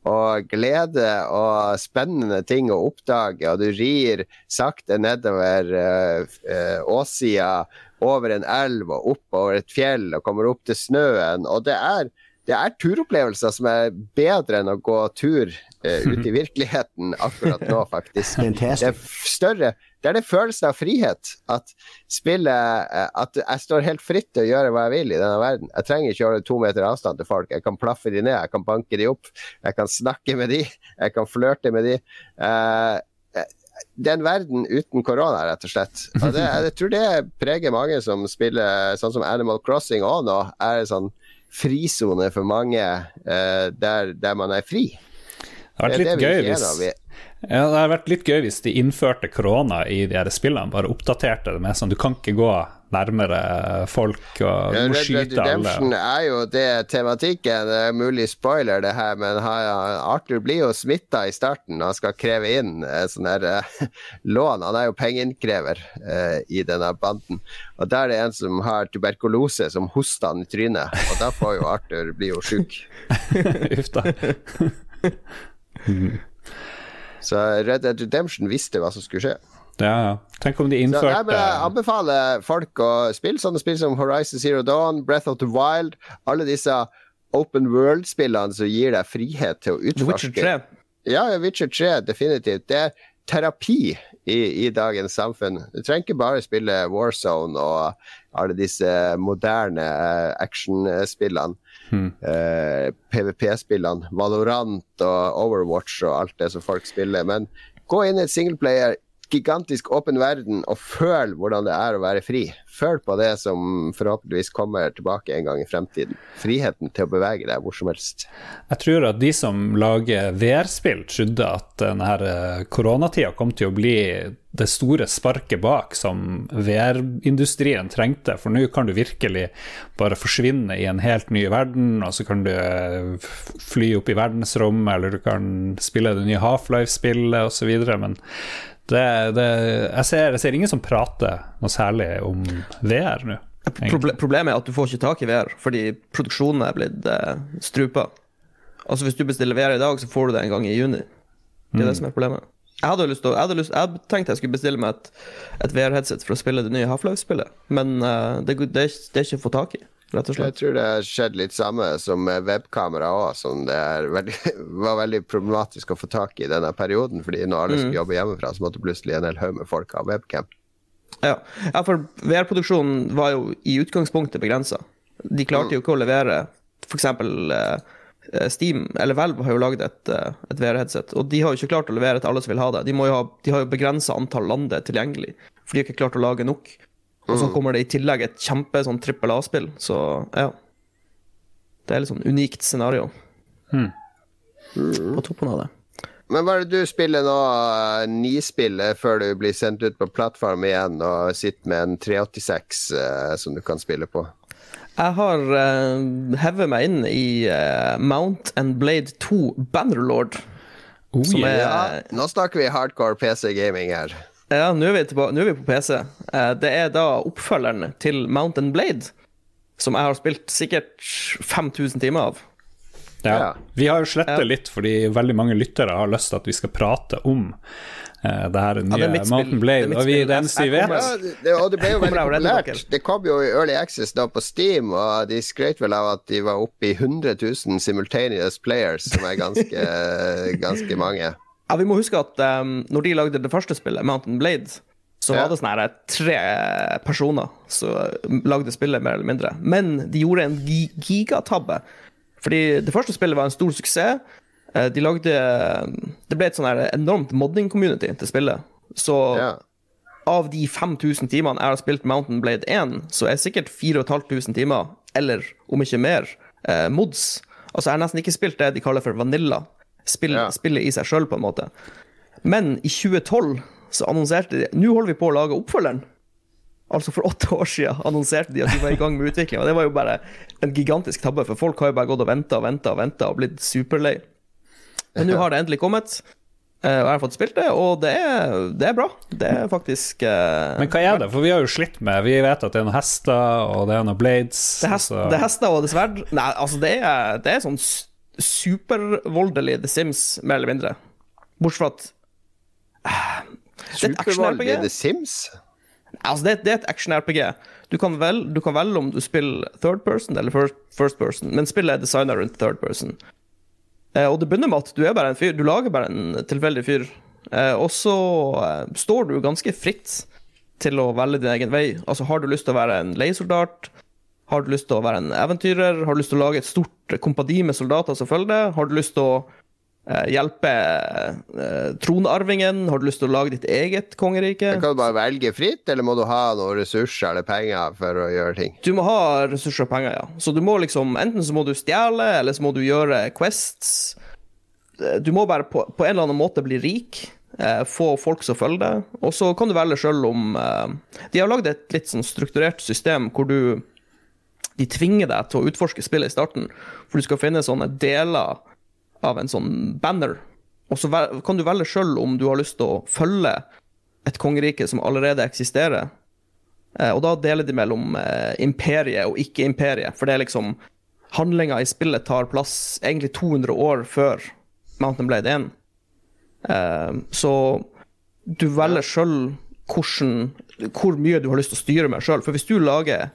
[SPEAKER 1] og glede og spennende ting å oppdage. Og du rir sakte nedover uh, uh, åssida, over en elv og opp over et fjell og kommer opp til snøen. Og det er det er turopplevelser som er bedre enn å gå tur uh, ut i <laughs> virkeligheten akkurat nå, faktisk. Det er større Det er det følelsen av frihet. At spillet uh, At jeg står helt fritt til å gjøre hva jeg vil i denne verden. Jeg trenger ikke holde to meter avstand til folk. Jeg kan plaffe de ned, jeg kan banke de opp, jeg kan snakke med de, jeg kan flørte med de. Uh, det er en verden uten korona, rett og slett. Og det, jeg tror det preger mange som spiller sånn som Animal Crossing òg nå. er sånn frisone for mange uh, der, der, man er fri.
[SPEAKER 2] Det har vært litt gøy hvis ja, det vært litt gøy hvis de innførte korona i de her spillene, bare oppdaterte det med sånn du kan ikke gå nærmere folk og du må skyte alle.
[SPEAKER 1] Redemption er jo det tematikken. Det er mulig spoiler, det her, men Arthur blir jo smitta i starten Han skal kreve inn sånn her uh, <laughs> lån. Han er jo pengeinnkrever uh, i denne banden. Og der er det en som har tuberkulose, som hoster han i trynet. Og da får jo Arthur bli jo sjuk. <laughs>
[SPEAKER 2] Uff da. <laughs> <laughs>
[SPEAKER 1] Så Red Dead Redemption visste hva som skulle skje.
[SPEAKER 2] Ja, ja. Tenk om de innførte
[SPEAKER 1] så, Jeg anbefaler folk å spille sånne spill som Horizon Zero Dawn, Breath of the Wild, alle disse open world-spillene som gir deg frihet til å utforske.
[SPEAKER 3] Witcher 3.
[SPEAKER 1] Ja, Witcher 3, definitivt. Det er terapi i, i, dagens samfunn. Du trenger ikke bare spille Warzone og alle disse moderne uh, actionspillene. Hmm. Uh, PVP-spillene. Valorant og Overwatch og alt det som folk spiller. Men gå inn i et singleplayer gigantisk åpen verden og føl hvordan det er å være fri. Føl på det som forhåpentligvis kommer tilbake en gang i fremtiden. Friheten til å bevege deg hvor som helst.
[SPEAKER 2] Jeg tror at de som lager VR-spill, trodde at denne eh, koronatida kom til å bli det store sparket bak som VR-industrien trengte. For nå kan du virkelig bare forsvinne i en helt ny verden, og så kan du eh, fly opp i verdensrommet, eller du kan spille det nye Half-Life-spillet osv. Men det, det, jeg, ser, jeg, ser, ingen som prater noe særlig om VR nå.
[SPEAKER 3] Proble problemet er at du får ikke tak i VR, fordi produksjonen er blitt eh, strupa. Altså Hvis du bestiller VR i dag, så får du det en gang i juni. Det er mm. det som er problemet. Jeg hadde lyst til, jeg hadde lyst, jeg tenkte jeg skulle bestille meg et, et VR-headset for å spille det nye Half-Life-spillet, men uh, det, det, det, er ikke å få tak i rett og slett.
[SPEAKER 1] Jeg tror det har skjedd litt samme som med webkamera òg, som det veldig, <laughs> var veldig problematisk å få tak i i denne perioden. fordi når alle skulle mm. jobbe hjemmefra, så måtte plutselig en hel haug med folk ha webcam.
[SPEAKER 3] Ja, ja for VR-produksjonen var jo i utgangspunktet begrensa. De klarte jo ikke å levere f.eks. Uh, Steam eller Valve har jo lagd et, uh, et VR-headset, og de har jo ikke klart å levere til alle som vil ha det. De, ha, de har jo begrensa antall lander tilgjengelig, for de har ikke klart å lage nok. Og så mm. kommer det i tillegg et kjempe sånn trippel A-spill, så ja. Det er litt sånn unikt scenario.
[SPEAKER 2] Mm.
[SPEAKER 3] På toppen av det.
[SPEAKER 1] Men hva er det du spiller nå, nispillet, før du blir sendt ut på plattform igjen og sitter med en 386 eh, som du kan spille på?
[SPEAKER 3] Jeg har eh, hevet meg inn i eh, Mount and Blade 2 Bannerlord.
[SPEAKER 1] Oh, yeah. er, ja, nå snakker vi hardcore PC-gaming her.
[SPEAKER 3] Ja, nå er, er, vi på PC. Eh, det er da oppfølgeren til Mountain Blade, som jeg har spilt sikkert 5000 timer av.
[SPEAKER 2] Ja.
[SPEAKER 1] Ja.
[SPEAKER 2] Vi har jo slettet
[SPEAKER 3] Ja.
[SPEAKER 2] litt fordi veldig mange lyttere har lyst til at vi skal prate om uh, det her nye
[SPEAKER 3] det er.
[SPEAKER 2] Mountain Blade.
[SPEAKER 3] Det er
[SPEAKER 2] og vi,
[SPEAKER 3] er
[SPEAKER 2] det eneste vi vet
[SPEAKER 1] Ja, det, det- og det ble jo veldig populært. Det kom jo i Early Access da på Steam, og de skrøt vel av at de var oppe i 100 000 simultaneous players, som er ganske, <laughs> ganske mange.
[SPEAKER 3] Ja, Vi må huske at um, når de lagde det første spillet, Mountain Blade, så
[SPEAKER 1] Ja.
[SPEAKER 3] var det sånne her tre personer som lagde spillet, mer eller mindre. Men de gjorde en gi gigatabbe. Fordi det første spillet var en stor suksess. Eh, De lagde Det ble et sånn her enormt modding-community til spillet. Så
[SPEAKER 1] Ja.
[SPEAKER 3] av de 5000 timene jeg har spilt Mountain Blade 1, så er sikkert 4500 timer, eller om ikke mer, eh, mods. Altså, jeg har nesten ikke spilt det de kaller for vanilla. Spill,
[SPEAKER 1] Ja.
[SPEAKER 3] Spillet i seg sjøl, på en måte. Men i 2012 så annonserte de Nå holder vi på å lage oppfølgeren. Altså For åtte år siden annonserte de at de var i gang med utviklinga. Det var jo bare en gigantisk tabbe, for folk har jo bare gått og venta og venta og ventet og blitt superlei. Men nå har det endelig kommet, eh, og jeg har fått spilt det, og det er, det er bra. Det er faktisk uh,
[SPEAKER 2] Men hva er det? For vi har jo slitt med Vi vet at det er noen hester, og det er noen blades.
[SPEAKER 3] Det er, hest, det hester og det er sverd. Nei, altså, det er, det er sånn supervoldelig The Sims, mer eller mindre. Bortsett fra at et action-RPG.
[SPEAKER 1] The Sims?
[SPEAKER 3] Altså, det, det er et action-RPG. Du, vel- du kan velge om du spiller third person eller first, first person, men spillet er designa rundt third person. Eh, og det begynner med at du er bare en fyr. Du lager bare en tilfeldig fyr. Eh, og så eh, står du ganske fritt til å velge din egen vei. Altså, har du lyst til å være en leiesoldat? Har du lyst til å være en eventyrer? Har du lyst til å lage et stort kompadi med soldater som følger deg? Har du lyst til å eh, hjelpe eh, tronarvingen? Har du lyst til å lage ditt eget kongerike?
[SPEAKER 1] Kan du bare velge fritt, eller må du ha noen ressurser eller penger for å gjøre ting?
[SPEAKER 3] Du må ha ressurser og penger, ja. Så du må liksom Enten så må du stjele, eller så må du gjøre quests. Eh, Du må bare på, på en eller annen måte bli rik. Eh, få folk som følger deg. Og så kan du velge sjøl om eh, De har lagd et litt sånn strukturert system hvor du De tvinger deg til å utforske spillet i starten, for du skal finne sånne deler av en sånn banner. Og så kan du velge sjøl om du har lyst til å følge et kongerike som allerede eksisterer. Eh, Og da deler de mellom imperiet og ikke-imperiet. for det er liksom Handlinga i spillet tar plass egentlig 200 år før Mountain Blade 1. Eh, så du velger sjøl hvor mye du har lyst til å styre med sjøl. For hvis du lager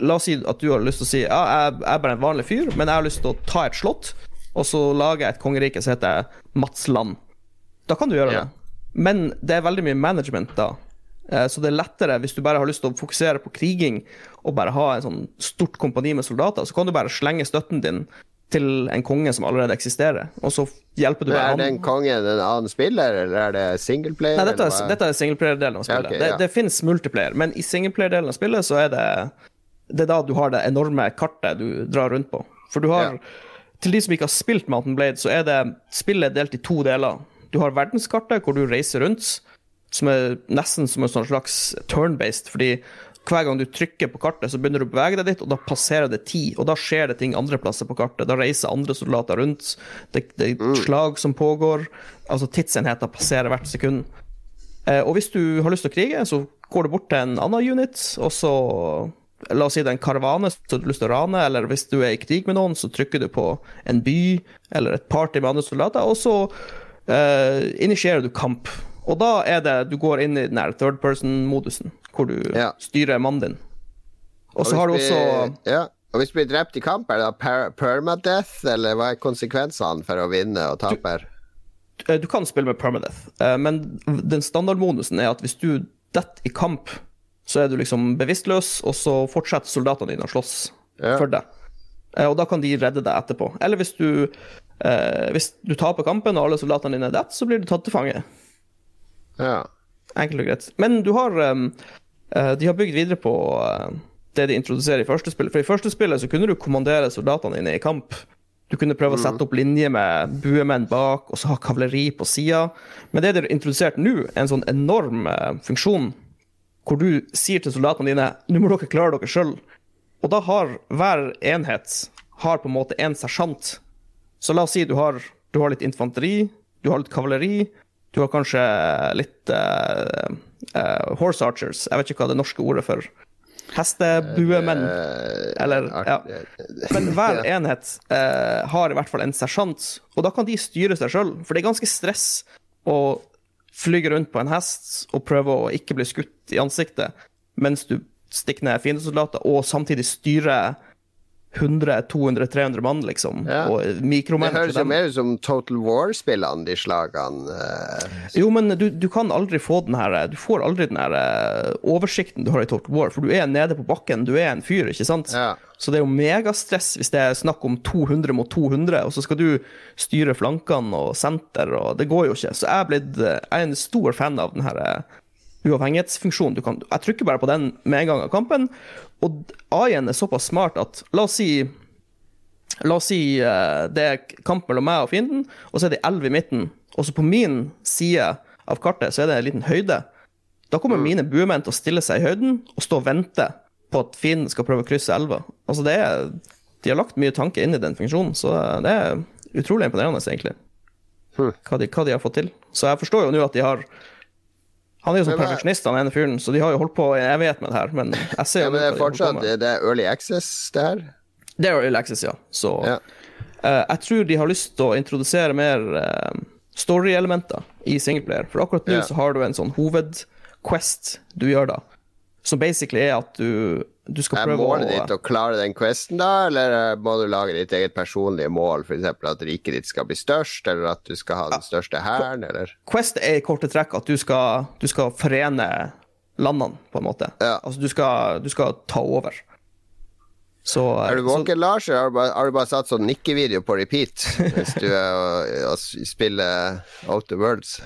[SPEAKER 3] La oss si at du har lyst til å si ja, jeg jeg er bare en vanlig fyr, men jeg har lyst til å ta et slott, og så lager jeg et kongerike som heter Matsland. Da kan du gjøre
[SPEAKER 1] Ja.
[SPEAKER 3] det. Men det er veldig mye management da. Eh, Så det er lettere hvis du bare har lyst til å fokusere på kriging og bare ha en sånn stort kompani med soldater, så kan du bare slenge støtten din til en konge som allerede eksisterer, og så hjelper du bare
[SPEAKER 1] er den kongen en annen spiller, eller er det singleplayer?
[SPEAKER 3] Nei, dette er, dette er singleplayer-delen av
[SPEAKER 1] Ja,
[SPEAKER 3] spillet.
[SPEAKER 1] ja.
[SPEAKER 3] det
[SPEAKER 1] ja.
[SPEAKER 3] det fins multiplayer, men i singleplayer-delen av spillet så er det Det er da du har det enorme kartet du drar rundt på. For du har
[SPEAKER 1] Ja.
[SPEAKER 3] Til de som ikke har spilt Mountain Blade, så er det spillet delt i to deler. Du har verdenskartet, hvor du reiser rundt, som er nesten som en sånn slags turn-based, fordi hver gang du trykker på kartet, så begynner du å bevege deg dit, og da passerer det tid, og da skjer det ting andre plasser på kartet. Da reiser andre soldater rundt, det, det er slag som pågår, altså tidsenheter passerer hvert sekund. Eh, og hvis du har lyst til å krige, så går du bort til en annen unit, og så La oss si det er en karavane som du har lyst til å rane, eller hvis du er i krig med noen, så trykker du på en by eller et party med andre soldater, og så eh, initierer du kamp. Og da er det du går inn i den her third person-modusen, hvor du
[SPEAKER 1] Ja.
[SPEAKER 3] styrer mannen din. Og
[SPEAKER 1] Og
[SPEAKER 3] så har du også
[SPEAKER 1] vi- ja. Og hvis du blir drept i kamp, er det per permadeath, eller hva er konsekvensene for å vinne og tape her?
[SPEAKER 3] Eh, Du kan spille med permadeath, eh, men den standardmodusen er at hvis du detter i kamp, så er du liksom bevisstløs, og så fortsetter soldatene dine å slåss
[SPEAKER 1] Ja.
[SPEAKER 3] for deg. Eh, Og da kan de redde deg etterpå. Eller hvis du, eh, hvis du taper kampen og alle soldatene dine er dead, så blir du tatt til fange.
[SPEAKER 1] Ja.
[SPEAKER 3] Enkelt og greit. Men du har um, De har bygd videre på det de introduserer i første spill. For i første spillet så kunne du kommandere soldatene dine i kamp. Du kunne prøve å sette opp linje med buemenn bak, og så ha kavaleri på sida. Men det de har introdusert nå, er en sånn enorm funksjon hvor du sier til soldatene dine nå må dere klare dere sjøl. Og da har hver enhet har på en måte en sersjant. Så la oss si du har, du har litt infanteri, du har litt kavaleri, du har kanskje litt uh, uh, horse archers. Jeg vet ikke hva det norske ordet for hestebuemenn.
[SPEAKER 1] Eh,
[SPEAKER 3] Eller, ja. Men hver <laughs> enhet uh, har i hvert fall en sersjant, og da kan de styre seg sjøl. For det er ganske stress å flyge rundt på en hest og prøver å ikke bli skutt i ansiktet mens du stikker ned fiendesoldater, og samtidig styre 100, 200, 300 mann, liksom.
[SPEAKER 1] Ja.
[SPEAKER 3] Og
[SPEAKER 1] Det høres jo mer ut som Total War-spillene, de slagene. eh,
[SPEAKER 3] Jo, men du, du kan aldri få den her Du får aldri den her eh, oversikten du har i Total War, for du er nede på bakken, du er en fyr, ikke sant?
[SPEAKER 1] Ja.
[SPEAKER 3] Så det er jo megastress hvis det er snakk om 200 mot 200, og så skal du styre flankene og senter, og det går jo ikke. Så jeg blitt, eh, jeg er en stor fan av den her uavhengighetsfunksjonen. Du kan, jeg trykker bare på den med en gang av kampen, og AI-en er såpass smart at la oss si La oss si eh, det er kamp mellom meg og fienden, og så er det elv i midten. Og så på min side av kartet så er det en liten høyde. Da kommer mine buemenn til å stille seg i høyden og stå og vente på at fienden skal prøve å krysse elva. Altså det er, de har lagt mye tanke inn i den funksjonen, så det er utrolig imponerende, egentlig.
[SPEAKER 1] Hm.
[SPEAKER 3] Hva de, hva de har fått til. Så jeg forstår jo nå at de har Han er jo sånn perfeksjonist, han ene fyren, så de har jo holdt på i evighet med det her, men jeg ser
[SPEAKER 1] ja, men det er fortsatt
[SPEAKER 3] med.
[SPEAKER 1] det er early access, det her.
[SPEAKER 3] Det er Early Access, ja. Så
[SPEAKER 1] Ja.
[SPEAKER 3] Uh, jeg tror de har lyst til å introdusere mer uh, story-elementer i singleplayer. For akkurat nå
[SPEAKER 1] Ja.
[SPEAKER 3] så har du en sånn hovedquest du gjør da, som basically er at du, du skal
[SPEAKER 1] Er målet ditt å klare den questen, da, eller eh, må du lage ditt eget personlige mål? F.eks. at riket ditt skal bli størst, eller at du skal ha den største hæren, eller
[SPEAKER 3] Quest er i korte trekk at du skal, du skal forene landene, på en måte.
[SPEAKER 1] Ja.
[SPEAKER 3] Altså, du skal, du skal ta over. Så, eh,
[SPEAKER 1] Er du
[SPEAKER 3] så-
[SPEAKER 1] våken, Lars, eller har du bare, har du bare satt sånn nikkevideo på repeat <laughs> hvis du er og, spiller Out of Worlds?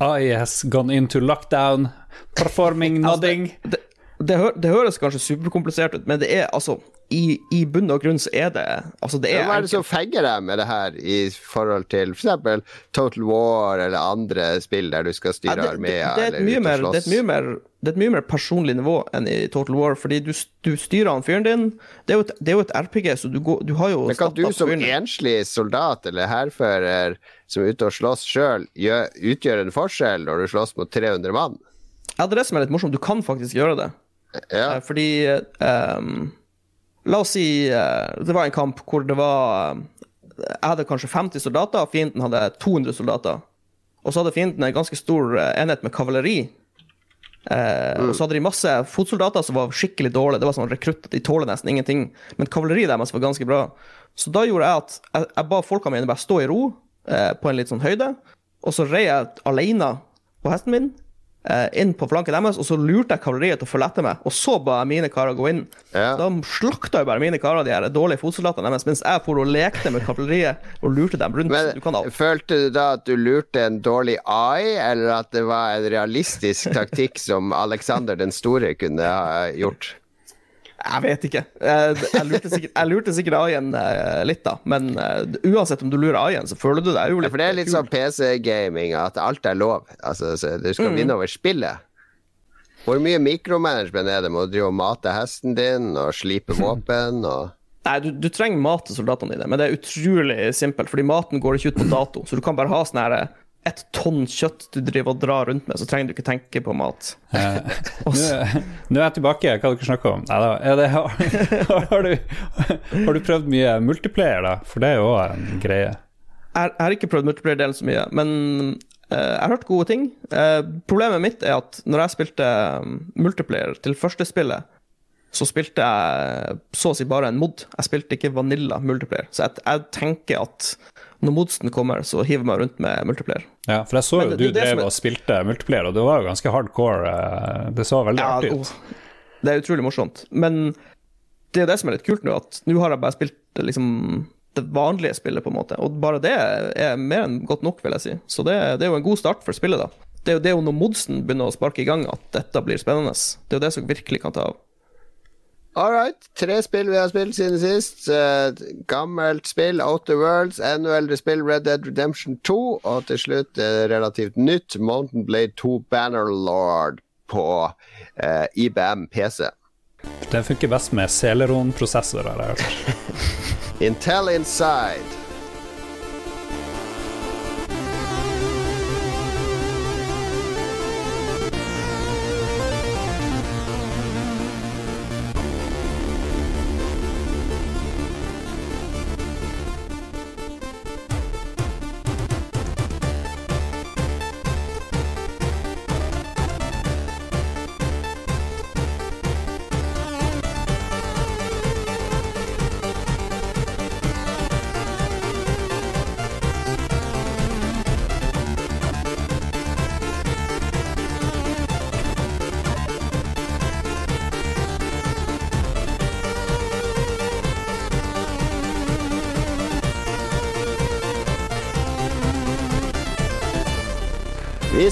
[SPEAKER 2] Ah, yes, gone into lockdown. Performing nodding.
[SPEAKER 3] det, det, hø det høres kanskje superkomplisert ut, men det er altså I, i bunn og grunn så er det Altså, det er
[SPEAKER 1] Hva er det som fenger deg med det her, i forhold til f.eks. Total War eller andre spill der du skal styre armeer
[SPEAKER 3] er
[SPEAKER 1] eller ut
[SPEAKER 3] mer,
[SPEAKER 1] og
[SPEAKER 3] det, er et
[SPEAKER 1] slåss?
[SPEAKER 3] mye mer, det er et mye mer personlig nivå enn i Total War, fordi du, du styrer han fyren din. Det er jo et, det er jo et RPG, så du, går, du har jo
[SPEAKER 1] Men kan du som enslig soldat eller hærfører som er ute og slåss sjøl, utgjøre en forskjell når du slåss mot 300 mann?
[SPEAKER 3] Ja, det er det som er litt morsomt. Du kan faktisk gjøre det.
[SPEAKER 1] Ja.
[SPEAKER 3] Eh, Fordi um, La oss si eh, det var en kamp hvor det var Jeg hadde kanskje 50 soldater, og fienden hadde 200 soldater. Og så hadde fienden en ganske stor enhet med kavaleri. Eh, Og så hadde de masse fotsoldater som var skikkelig dårlige. Det var sånn rekrutter, de tåler nesten ingenting. Men kavaleriet deres var ganske bra. Så da gjorde jeg at jeg, jeg ba folkene mine bare stå i ro eh, på en litt sånn høyde, og så rei jeg alene på hesten min inn på flanken deres, og så lurte jeg kavaleriet til å følge etter meg, og så ba jeg mine karer gå inn.
[SPEAKER 1] Ja.
[SPEAKER 3] Da slakta jo bare mine karer de her dårlige fotsoldatene deres, mens jeg for og lekte med kavaleriet og lurte dem rundt.
[SPEAKER 1] Men
[SPEAKER 3] du
[SPEAKER 1] følte du da at du lurte en dårlig AI, eller at det var en realistisk taktikk som Alexander den store kunne ha gjort?
[SPEAKER 3] Jeg vet ikke. Eh, Jeg lurte sikkert, jeg lurte sikkert AI-en eh, litt, da. Men eh, uansett om du lurer AI-en, så føler du deg jo
[SPEAKER 1] Ja, for det er litt sånn PC-gaming, at alt er lov. Altså, så du
[SPEAKER 3] Mm.
[SPEAKER 1] skal vinne over spillet. Hvor mye mikromanagement er det? Må du drive og mate hesten din og slipe <laughs> våpen og
[SPEAKER 3] Nei, du, du trenger mat til soldatene dine, men det er utrolig simpelt, fordi maten går ikke ut på dato. Så du kan bare ha sånn her ett tonn kjøtt du driver og drar rundt med, så trenger du ikke tenke på mat.
[SPEAKER 2] Eh, <laughs> Nå nå er jeg tilbake. Hva dere snakker om? Neida, er det, har, <laughs> har, du, har du prøvd mye multiplayer, da? For det er jo òg en greie.
[SPEAKER 3] Jeg, jeg har ikke prøvd multiplayer-delen så mye, men eh, jeg har hørt gode ting. Eh, problemet mitt er at når jeg spilte um, multiplayer til første spillet, så spilte jeg så å si bare en mod. Jeg spilte ikke Vanilla multiplayer. Så jeg, jeg tenker at når modsten kommer, så hiver meg rundt med multiplayer.
[SPEAKER 2] Ja, for jeg så jo du
[SPEAKER 3] det det
[SPEAKER 2] drev og spilte multiplayer, og det var jo ganske hardcore. eh, Det så veldig
[SPEAKER 3] Ja,
[SPEAKER 2] artig ut.
[SPEAKER 3] det er utrolig morsomt. Men det er det som er litt kult nå, at nå har jeg bare spilt liksom det vanlige spillet, på en måte. Og bare det er mer enn godt nok, vil jeg si. Så det, det er jo en god start for spillet, da. Det er jo, det er jo når modsen begynner å sparke i gang, at dette blir spennende. Det er jo det som virkelig kan ta av.
[SPEAKER 1] All right. Tre spill vi har spilt siden sist. Uh, gammelt spill, Outer Worlds. Enda eldre spill, Red Dead Redemption 2. Og til slutt uh, relativt nytt, Mountain Blade 2 Bannerlord på uh, IBM PC.
[SPEAKER 2] Den funker best med Celeron-prosessorer, har jeg hørt. <laughs>
[SPEAKER 1] Intel Inside.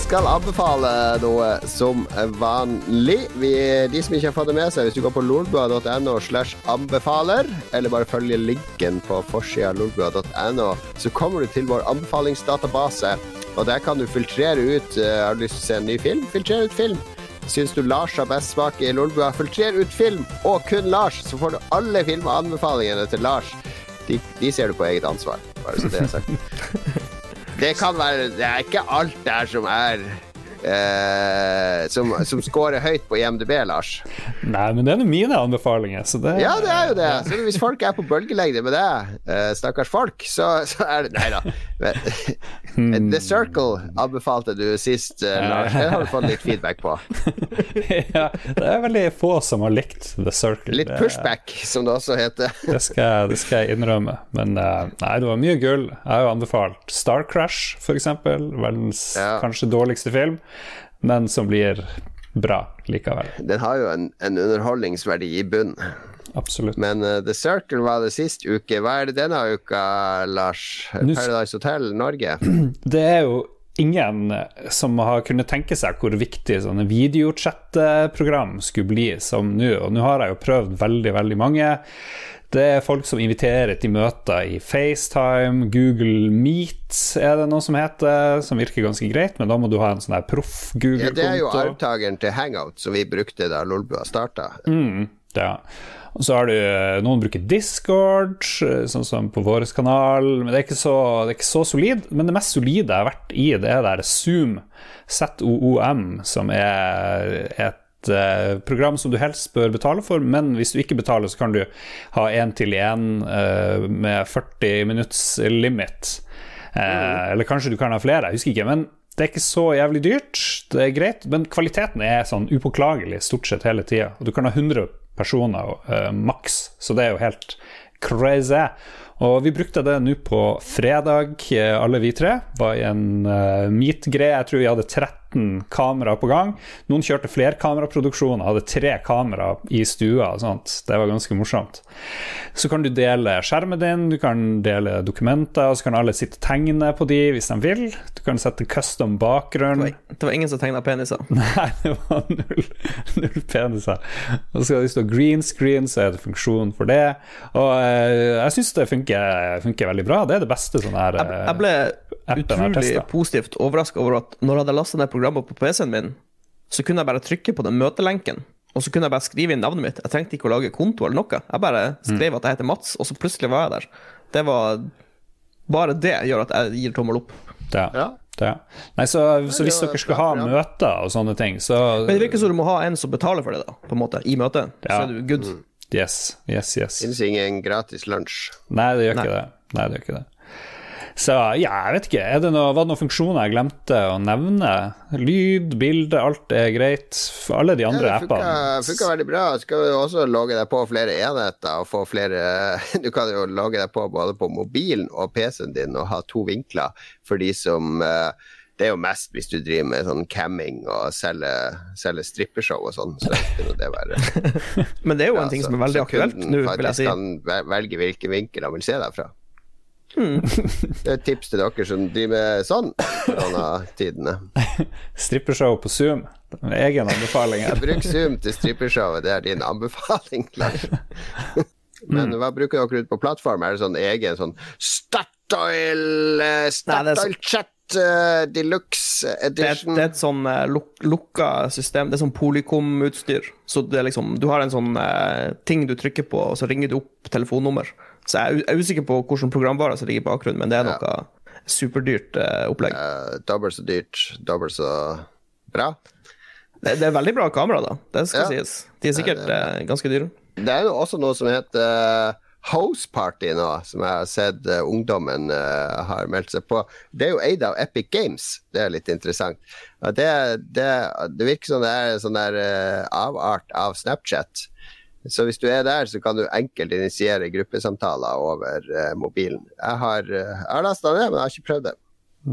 [SPEAKER 1] Skal anbefale noe som vanlig. Vi, de som ikke har fått det med seg, hvis du går på lolbua.no slash anbefaler, eller bare følger linken på forsida lolbua.no, så kommer du til vår anbefalingsdatabase. Og der kan du filtrere ut uh, Har du lyst til å se en ny film? Filtrere ut film. Syns du Lars har best smak i Lolbua? Filtrer ut film, og kun Lars, så får du alle filmanbefalingene til Lars. De, de ser du på eget ansvar, bare så det er sagt. <laughs> Det kan være Det er ikke alt der som er eh, som, som scorer høyt på IMDb, Lars.
[SPEAKER 2] Nei, men det er mine anbefalinger, så det
[SPEAKER 1] Ja, det er jo det. Så hvis folk er på bølgelengde med det, eh, stakkars folk, så, så er det Nei da. Hmm. The Circle anbefalte du sist, eh, Lars. Det har du fått litt feedback på. <laughs>
[SPEAKER 2] ja, det er veldig få som har likt The Circle.
[SPEAKER 1] Litt pushback, som det også heter. <laughs>
[SPEAKER 2] det, skal, det skal jeg innrømme. Men uh, nei, det var mye gull. Jeg har jo anbefalt Star Crash, f.eks. Verdens ja. kanskje dårligste film, men som blir bra likevel.
[SPEAKER 1] Den har jo en, en underholdningsverdi i bunn.
[SPEAKER 2] Absolutt.
[SPEAKER 1] Men uh, The Circle var det sist uke. Hva er det denne uka, Lars? Paradise Hotel Norge? <clears throat>
[SPEAKER 2] Det er jo ingen som har kunnet tenke seg hvor viktig sånne videochat-program skulle bli som nå. Og nå har jeg jo prøvd veldig, veldig mange. Det er folk som inviterer til møter i FaceTime, Google Meet er det noe som heter, som virker ganske greit, men da må du ha en sånn her proff Google-konto.
[SPEAKER 1] Ja, det er jo arvtakeren til Hangout som vi brukte da Lolbua starta.
[SPEAKER 2] Mm, ja. Og så har du Noen bruker Discord, sånn som på vår kanal. Men det er, ikke så, det er ikke så solid. Men det mest solide jeg har vært i, det er der Zoom, ZOOM, som er et uh, program som du helst bør betale for. Men hvis du ikke betaler, så kan du ha én-til-én uh, med 40 minutts limit. Mm. Eller kanskje du kan ha flere, jeg husker ikke. men det er ikke så jævlig dyrt, det er greit, men kvaliteten er sånn upåklagelig stort sett hele tida. Du kan ha 100 personer uh, maks, så det er jo helt crazy. Og vi brukte det nå på fredag, eh, alle vi tre. Var i en uh, meet-greie. Jeg tror vi hadde 13 kamera på gang. Noen kjørte flerkameraproduksjon, hadde tre kamera i stua. og sånt. Det var ganske morsomt. Så kan du dele skjermen din, du kan dele dokumenter, og så kan alle sitte og tegne på de hvis de vil. Du kan sette custom bakgrunn.
[SPEAKER 3] Det var, det var ingen som tegna peniser? <laughs>
[SPEAKER 2] Nei, det var null, null peniser. Og så skal det stå green screen, så er det funksjon for det. Og uh, jeg syns det funker, funker, veldig bra. Det er det beste sånn her
[SPEAKER 3] Jeg, jeg ble utrolig positivt overraska over at når jeg hadde lasta ned programmet på PC-en min, så kunne jeg bare trykke på den møtelenken. Og så kunne jeg bare skrive inn navnet mitt. Jeg trengte ikke å lage konto eller noe. Jeg bare skrev at jeg heter Mats, og så plutselig var jeg der. Det var Bare det gjør at jeg gir tommel opp.
[SPEAKER 2] Ja. ja. Ja. Nei, så, så, hvis dere skal ha møter og sånne ting, så
[SPEAKER 3] Men det virker som du må ha en som betaler for det, da, på en måte, i møtet. Ja. Så er du good. Mm.
[SPEAKER 2] Yes, yes, yes.
[SPEAKER 1] Finnes ingen gratis lunsj.
[SPEAKER 2] Nei, det gjør Nei. ikke det. Nei, det gjør ikke det. Så ja, jeg vet ikke. Er det noe, var det noen funksjoner jeg glemte å nevne? Lyd, bilde, alt er greit. Alle de andre ja, det funker, appene.
[SPEAKER 1] Funka veldig bra. Du skal jo også logge deg på flere enheter og få flere <laughs> Du kan jo logge deg på både på mobilen og PC-en din og ha to vinkler for de som uh, det er jo mest hvis du driver med sånn camming og selger, selger strippeshow og sånn. Så det. <laughs>
[SPEAKER 3] Men det er jo en ting som er veldig aktuelt nå, vil jeg si.
[SPEAKER 1] kan velge hvilken vinkel han vil se deg fra. Det er et tips til dere som driver med sånn koronatidene. <laughs>
[SPEAKER 2] Strippeshow på Zoom. Egen anbefaling.
[SPEAKER 1] Bruk Zoom til strippeshowet, det er din anbefaling, Lars. <laughs> Men hva bruker dere ut på plattform? Er det sånn egen sånn Statoil, eh, Statoil-chat? uh, Deluxe Edition.
[SPEAKER 3] Det, det, er et sånn uh, luk, lukka system. Det er sånn Polycom-utstyr. Så det er liksom, du har en sånn uh, ting du trykker på, og så ringer du opp telefonnummer. Så jeg er usikker på hvilken programvare som ligger i bakgrunnen, men det er noe ja. superdyrt opplegg.
[SPEAKER 1] dobbelt så dyrt, dobbelt så bra.
[SPEAKER 3] Det, det, er veldig bra kamera, da. Det skal ja. sies. De er sikkert ganske dyre.
[SPEAKER 1] Det er jo også noe som heter House Party nå, som jeg har sett uh, ungdommen uh, har meldt seg på. Det er jo eid av Epic Games. Det er litt interessant. Det, det, det, virker som det er en sånn der uh, avart av Snapchat. Så hvis du er der, så kan du enkelt initiere gruppesamtaler over mobilen. Jeg har, uh, har lasta ned, men jeg har ikke prøvd det.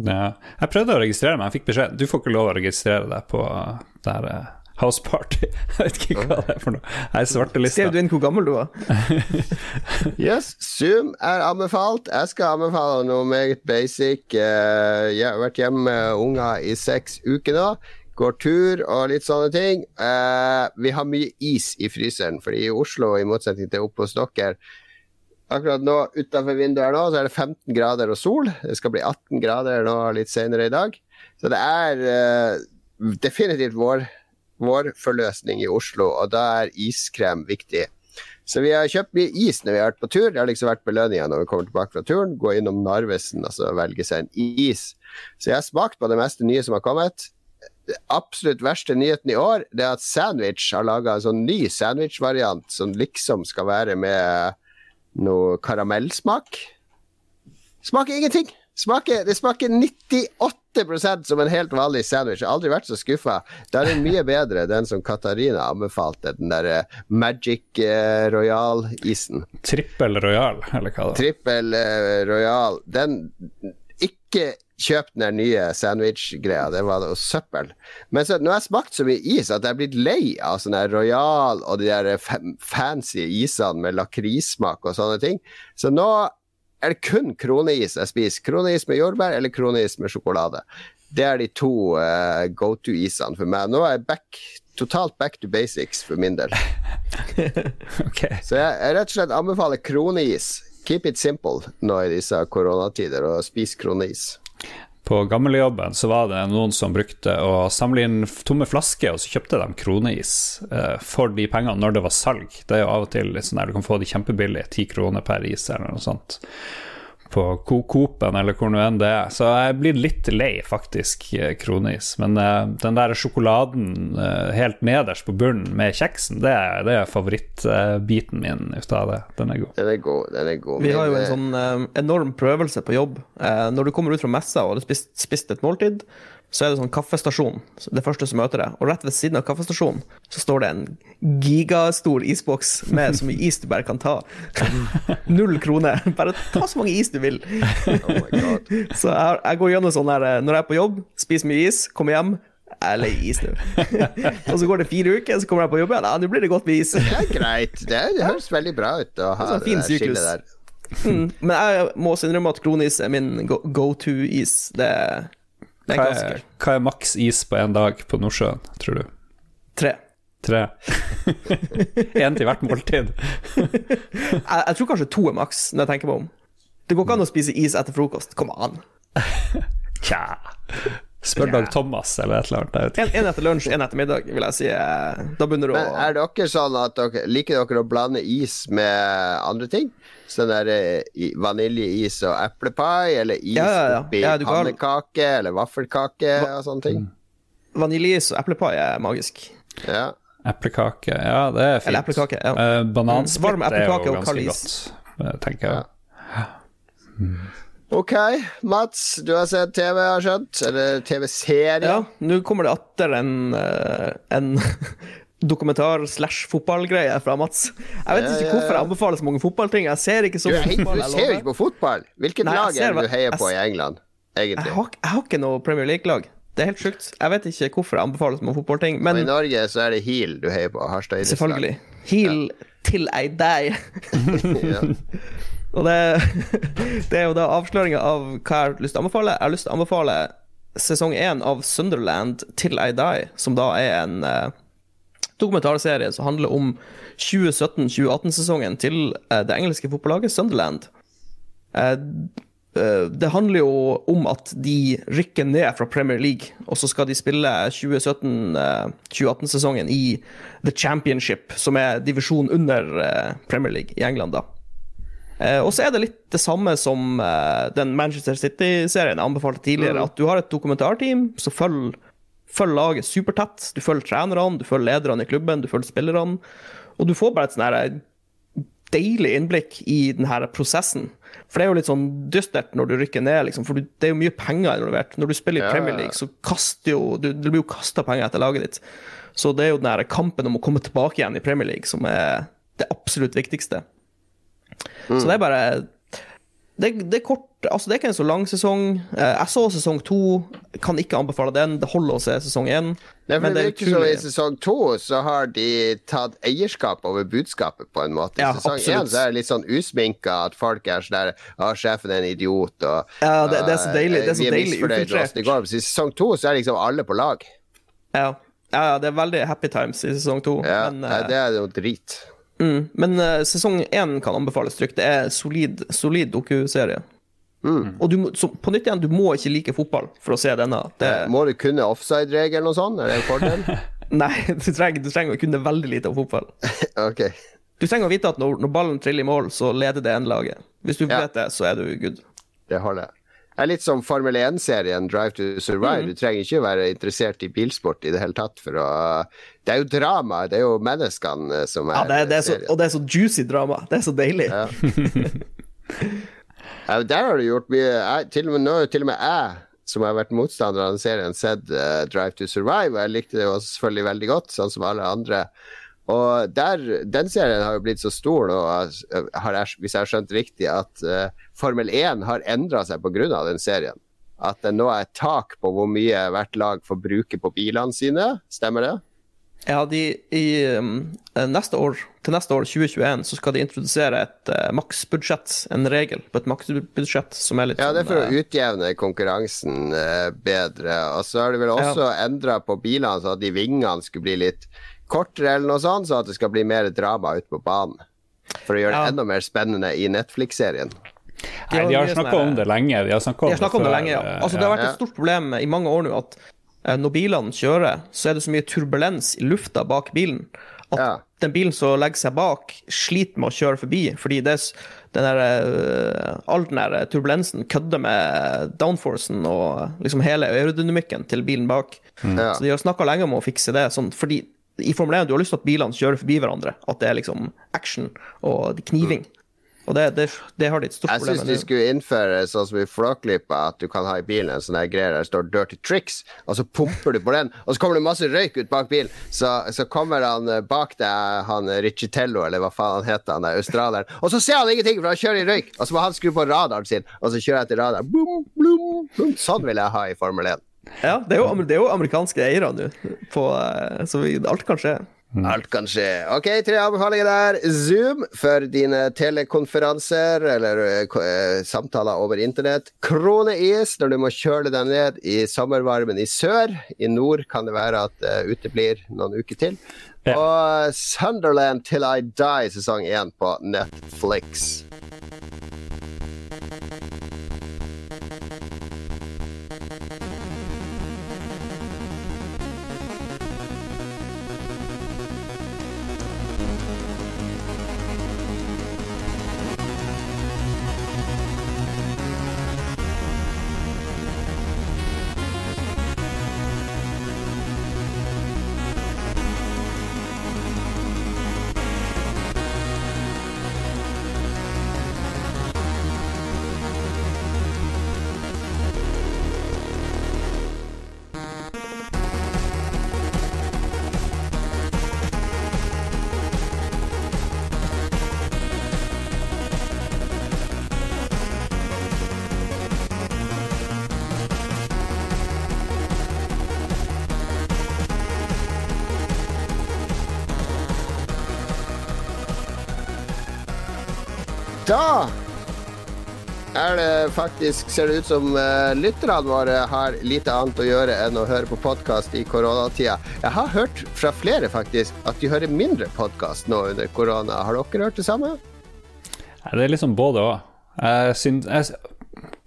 [SPEAKER 2] Ja. Jeg prøvde å registrere meg, jeg fikk beskjed. Du får ikke lov å registrere deg på det her House Party. <laughs> Jeg vet ikke hva det er for noe. Jeg er svartelista.
[SPEAKER 3] Skrev du inn hvor gammel du var? <laughs>
[SPEAKER 1] Yes, Zoom er anbefalt. Jeg skal anbefale noe meget basic. Uh, Jeg har vært hjemme med unger i seks uker nå. Går tur og litt sånne ting. Uh, Vi har mye is i fryseren, fordi i Oslo, i motsetning til oppe hos dere Akkurat nå utenfor vinduet her nå, så er det 15 grader og sol. Det skal bli 18 grader nå litt senere i dag. Så det er uh, definitivt vår, vår forløsning i Oslo, og da er iskrem viktig. Så vi har kjøpt mye is når vi har vært på tur. Det har liksom vært belønninga når vi kommer tilbake fra turen. Gå innom Narvesen og så velge seg en is. Så jeg har smakt på det meste nye som har kommet. Absolutt verste nyheten i år det er at Sandwich har laga en sånn ny sandwich-variant som liksom skal være med noe karamellsmak. Smaker ingenting. Smaker, det smaker 98% som en helt vanlig sandwich. Jeg har aldri vært så skuffa. Da er den mye bedre, den som Katarina anbefalte, den der eh, Magic eh, Royal-isen.
[SPEAKER 2] Trippel Royal, eller hva det var.
[SPEAKER 1] Trippel eh, Royal. Den Ikke kjøp den der nye sandwich-greia, det var søppel. Men så, nå har jeg smakt så mye is at jeg er blitt lei av sånn der Royal og de der fancy isene med lakrissmak og sånne ting. Så nå er det kun kroneis jeg spiser. Kroneis med jordbær eller kroneis med sjokolade. Det er de to uh, go to-isene for meg. Nå er jeg back, totalt back to basics for min del. <laughs>
[SPEAKER 2] okay.
[SPEAKER 1] Så jeg, jeg rett og slett anbefaler kroneis. Keep it simple nå i disse koronatider, og spis kroneis.
[SPEAKER 2] På gamlejobben så var det noen som brukte å samle inn tomme flasker, og så kjøpte de kroneis eh, for de pengene når det var salg. Det er jo av og til litt sånn der du kan få de kjempebillig, ti kroner per is eller noe sånt. På Coop-en eller hvor nå enn det er. Så jeg blir litt lei, faktisk, kronis. Men uh, den der sjokoladen uh, helt nederst på bunnen med kjeksen, det er, det er favorittbiten min ut av det. Den er god.
[SPEAKER 1] Den er god. den er god.
[SPEAKER 3] Vi har jo en sånn eh, enorm prøvelse på jobb. Eh, når du kommer ut fra messa og har spist, spist et måltid, så er det sånn kaffestasjon, det første som møter deg. Og rett ved siden av kaffestasjonen så står det en gigastor isboks med så mye is du bare kan ta. <laughs> Null kroner. Bare ta så mange is du vil.
[SPEAKER 1] oh. <laughs>
[SPEAKER 3] Så jeg, jeg går gjennom sånn her eh, Når jeg er på jobb, spiser mye is, kommer hjem jeg er lei is nå. <laughs> og så går det fire uker, så kommer jeg på jobb igjen. Ja, nå blir det godt med is.
[SPEAKER 1] Det er greit. Det, er, det høres veldig bra ut å ha
[SPEAKER 3] Det er sånn fin
[SPEAKER 1] det der skillet der.
[SPEAKER 3] Mm. Men jeg må også innrømme at kronis er min go- go-to-is. Det, det er
[SPEAKER 2] Hva er, hva er maks is på en dag på Nordsjøen, tror du?
[SPEAKER 3] Tre.
[SPEAKER 2] Tre? <laughs> Én til hvert måltid?
[SPEAKER 3] Jeg, jeg tror kanskje to er maks, når jeg tenker meg om. Det går ikke an å spise is etter frokost. Kom an. <laughs>
[SPEAKER 2] Tja Spør Dag Thomas eller et eller annet. Jeg vet ikke.
[SPEAKER 3] En, en etter lunsj, en etter middag, vil jeg si. eh, Da begynner du å
[SPEAKER 1] Men er dere sånn at dere liker dere å blande is med andre ting? Sånn der eh, vaniljeis og eplepai, eller is
[SPEAKER 3] Ja, ja, ja.
[SPEAKER 1] oppi
[SPEAKER 3] Ja, du kan-
[SPEAKER 1] pannekake eller vaffelkake og sånne ting?
[SPEAKER 3] Vaniljeis og eplepai er magisk.
[SPEAKER 1] Ja.
[SPEAKER 2] Eplekake, ja, det er fint.
[SPEAKER 3] Eller eplekake, ja.
[SPEAKER 2] Eh, Banansplitt
[SPEAKER 3] Mm,
[SPEAKER 2] er jo ganske godt, tenker jeg.
[SPEAKER 1] Ok, Mats, du har sett TV, har jeg skjønt? Eller TV-serie?
[SPEAKER 3] Ja, nå kommer det atter en, eh, en <laughs> dokumentar-slash-fotballgreie fra Mats. Jeg vet
[SPEAKER 1] Ja,
[SPEAKER 3] ikke
[SPEAKER 1] ja,
[SPEAKER 3] hvorfor jeg anbefaler så mange fotballting. Jeg ser ikke så
[SPEAKER 1] Du,
[SPEAKER 3] fotball.
[SPEAKER 1] du ser jo ikke på fotball. Hvilket
[SPEAKER 3] Nei,
[SPEAKER 1] lag er det du heier på i England,
[SPEAKER 3] Jeg
[SPEAKER 1] egentlig?
[SPEAKER 3] har, jeg har ikke noe Premier League-lag. Det er helt sjukt. Jeg vet ikke hvorfor jeg anbefaler så mange fotballting,
[SPEAKER 1] Og I Norge så er det Heal du heier på. Harstad idrettslag.
[SPEAKER 3] selvfølgelig. Heal til I die. <laughs>
[SPEAKER 1] Ja. <laughs>
[SPEAKER 3] Og det, <laughs> det er jo da avsløringa av hva jeg har lyst til å anbefale. Jeg har lyst til å anbefale sesong én av Sunderland til I die, som da er en eh, dokumentarserie som handler om 2017-2018-sesongen til eh, det engelske fotballaget Sunderland. Eh, eh, det handler jo om at de rykker ned fra Premier League, og så skal de spille 2017-2018-sesongen i The Championship, som er divisjon under eh, Premier League i England, da. Eh, og så er det litt det samme som eh, den Manchester City-serien jeg anbefalte tidligere. At du har et dokumentarteam som følger, følger laget supertett. Du følger trenerne, du følger lederne i klubben, du følger spillerne. Og du får bare et sånn her eh, deilig innblikk i denne prosessen. For det er jo litt sånn dystert når du rykker ned, liksom, for det er jo mye penger involvert. Når du spiller i Premier. League, så kaster jo du, Det blir jo kasta penger etter laget ditt. Så det er jo den her kampen om å komme tilbake igjen i Premier League som er det absolutt viktigste. Så det er bare det, det er kort Altså, det er ikke en så lang sesong. Eh, Jeg så sesong to kan ikke anbefale den. Det holder å se sesong én.
[SPEAKER 1] Nei,
[SPEAKER 3] Men
[SPEAKER 1] det
[SPEAKER 3] er
[SPEAKER 1] virker som i sesong to så har de tatt eierskap over budskapet, på en måte. I
[SPEAKER 3] Ja,
[SPEAKER 1] sesong én så er det litt sånn usminka at folk er sånn der Å, sjefen er en idiot, og
[SPEAKER 3] Ja, det- det er så deilig- det er så
[SPEAKER 1] vi
[SPEAKER 3] deilig ufiltrert.
[SPEAKER 1] I sesong to så er liksom alle på lag.
[SPEAKER 3] Ja. ja, det er veldig happy times i sesong to.
[SPEAKER 1] Ja,
[SPEAKER 3] men eh,
[SPEAKER 1] det er noe drit.
[SPEAKER 3] Mm, men uh, sesong én kan anbefales trygt. Det er solid, solid dokuserie.
[SPEAKER 1] Mm.
[SPEAKER 3] Og du så på nytt igjen, du må ikke like fotball for å se denne. Det,
[SPEAKER 1] Må du kunne offside-regelen og sånn? Er det en fordel? <laughs>
[SPEAKER 3] nei, <laughs> du trenger, du trenger å kunne veldig lite om fotball. <laughs>
[SPEAKER 1] okay.
[SPEAKER 3] Du trenger å vite at når, når ballen triller i mål, så leder det ene laget. Hvis du
[SPEAKER 1] Ja.
[SPEAKER 3] vet det, så er du good.
[SPEAKER 1] Det holder. Det er litt som Formel 1-serien Drive to Survive.
[SPEAKER 3] Mm.
[SPEAKER 1] Du trenger ikke være interessert i bilsport i det hele tatt for å Det er jo drama, det er jo menneskene eh, som er
[SPEAKER 3] Ja, det, er- det er så, og det er så juicy drama. Det er så deilig.
[SPEAKER 1] Ja. <laughs> Der har du gjort mye. Jeg, til og med, nå til og med jeg, som har vært motstander av den serien, sett uh, Drive to Survive. Og jeg likte det jo selvfølgelig veldig godt, sånn som alle andre. Og der, den serien har jo blitt så stor nå, eh, har jeg, hvis jeg har skjønt riktig, at uh, Formel 1 har endra seg pga. den serien. At det nå er et tak på hvor mye hvert lag får bruke på bilene sine. Stemmer det?
[SPEAKER 3] Ja, de, i, um, neste år, til neste år, 2021, så skal de introdusere et uh, maksbudsjett, en regel på et maksbudsjett som er litt
[SPEAKER 1] Ja, det er for
[SPEAKER 3] sånn,
[SPEAKER 1] å
[SPEAKER 3] eh,
[SPEAKER 1] utjevne konkurransen uh, bedre. Og så har de vel også endra på bilene, så at de vingene skulle bli litt kortere, eller noe sånt, så at det skal bli mer drama ute på banen. For å gjøre
[SPEAKER 3] Ja.
[SPEAKER 1] det enda mer spennende i Netflix-serien.
[SPEAKER 2] Nei, de har snakka om det lenge. De har snakka om,
[SPEAKER 3] De har snakket om det lenge, ja.
[SPEAKER 2] eh,
[SPEAKER 3] Altså, det har vært et stort problem i mange år nå at eh, når bilene kjører, så er det så mye turbulens i lufta bak bilen at
[SPEAKER 1] Ja.
[SPEAKER 3] den bilen som legger seg bak, sliter med å kjøre forbi. Fordi det, den der, eh, all den der turbulensen kødder med downforcen og liksom hele aerodynamikken til bilen bak.
[SPEAKER 1] Ja.
[SPEAKER 3] Så de har snakka lenge om å fikse det. Sånn, fordi i Formel 1 du har lyst til at bilene kjører forbi hverandre. At det er liksom action og kniving. Og det, det, det har de et stort
[SPEAKER 1] Jeg
[SPEAKER 3] problem
[SPEAKER 1] syns
[SPEAKER 3] med.
[SPEAKER 1] de
[SPEAKER 3] nå.
[SPEAKER 1] skulle innføre sånn som i Flåklypa, at du kan ha i bilen en sånn greie der det står 'dirty tricks', og så pumper du på den, og så kommer det masse røyk ut bak bilen. Så, så kommer han eh, bak deg, han Riccitello, eller hva faen han heter, han der australieren, og så ser han ingenting, for han kjører i røyk. Og så må han skru på radaren sin, og så kjører jeg etter radaren. Blum, blum, blum. Sånn vil jeg ha i Formel 1.
[SPEAKER 3] Ja, det er jo, det er jo amerikanske eiere nå, eh, så vi, alt kan skje.
[SPEAKER 1] Alt kan skje. Ok, tre anbefalinger der. Zoom for dine telekonferanser eller uh, samtaler over internett. Kroneis når du må kjøle deg ned i sommervarmen i sør. I nord kan det være at det uteblir noen uker til.
[SPEAKER 2] Ja.
[SPEAKER 1] Og Sunderland Till I Die sesong én på Netflix. Da er det faktisk, ser det ut som uh, lytterne våre har lite annet å gjøre enn å høre på podkast i koronatida. Jeg har hørt fra flere faktisk at de hører mindre podkast nå under korona. Har dere hørt det samme?
[SPEAKER 2] Det er liksom både òg. Jeg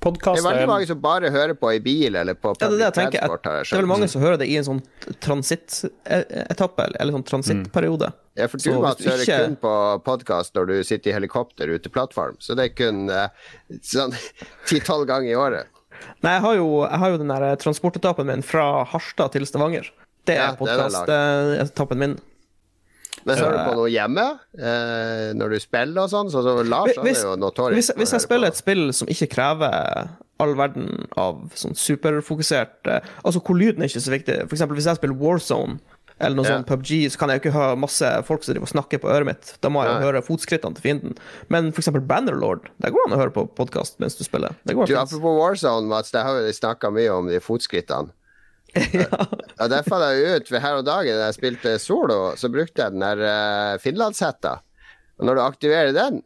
[SPEAKER 1] Det er veldig mange som bare hører på i bil eller på
[SPEAKER 3] Ja, det er det jeg tenker.
[SPEAKER 1] jeg
[SPEAKER 3] Det er vel mange som hører det i en sånn transittetappe, eller sånn transittperiode.
[SPEAKER 1] Ja, for du Mats, hører
[SPEAKER 3] ikke-
[SPEAKER 1] kun på podkast når du sitter i helikopter ute plattform, så det er kun eh, sånn <laughs> ti-tolv ganger i året.
[SPEAKER 3] Nei, jeg har jo, jeg har jo den der transportetappen min fra Harstad til Stavanger. Det er
[SPEAKER 1] ja, er
[SPEAKER 3] podkast-etappen min.
[SPEAKER 1] Men
[SPEAKER 3] Så-
[SPEAKER 1] hører du på noe hjemme eh, når du spiller og sånn? Så, så Lars
[SPEAKER 3] Hvis,
[SPEAKER 1] er jo notorisk.
[SPEAKER 3] hvis, hvis jeg spiller
[SPEAKER 1] på.
[SPEAKER 3] et spill som ikke krever all verden av sånn superfokusert eh, Altså hvor lyden er ikke så viktig. For eksempel hvis jeg spiller Warzone eller noe
[SPEAKER 1] yeah.
[SPEAKER 3] sånn PubG, så kan jeg jo ikke høre masse folk som driver og snakker på øret mitt. Da må jeg jo høre fotskrittene til fienden. Men eksempel Bannerlord, der går an å høre på podkast mens du spiller. Det går
[SPEAKER 1] Du, apropos Warzone, Mats, der har vi snakka mye om de fotskrittene. <laughs> Ja, Der falt jeg ut ved her om dagen da jeg spilte solo, så brukte jeg den der uh, finlandshetta. Og når du aktiverer den,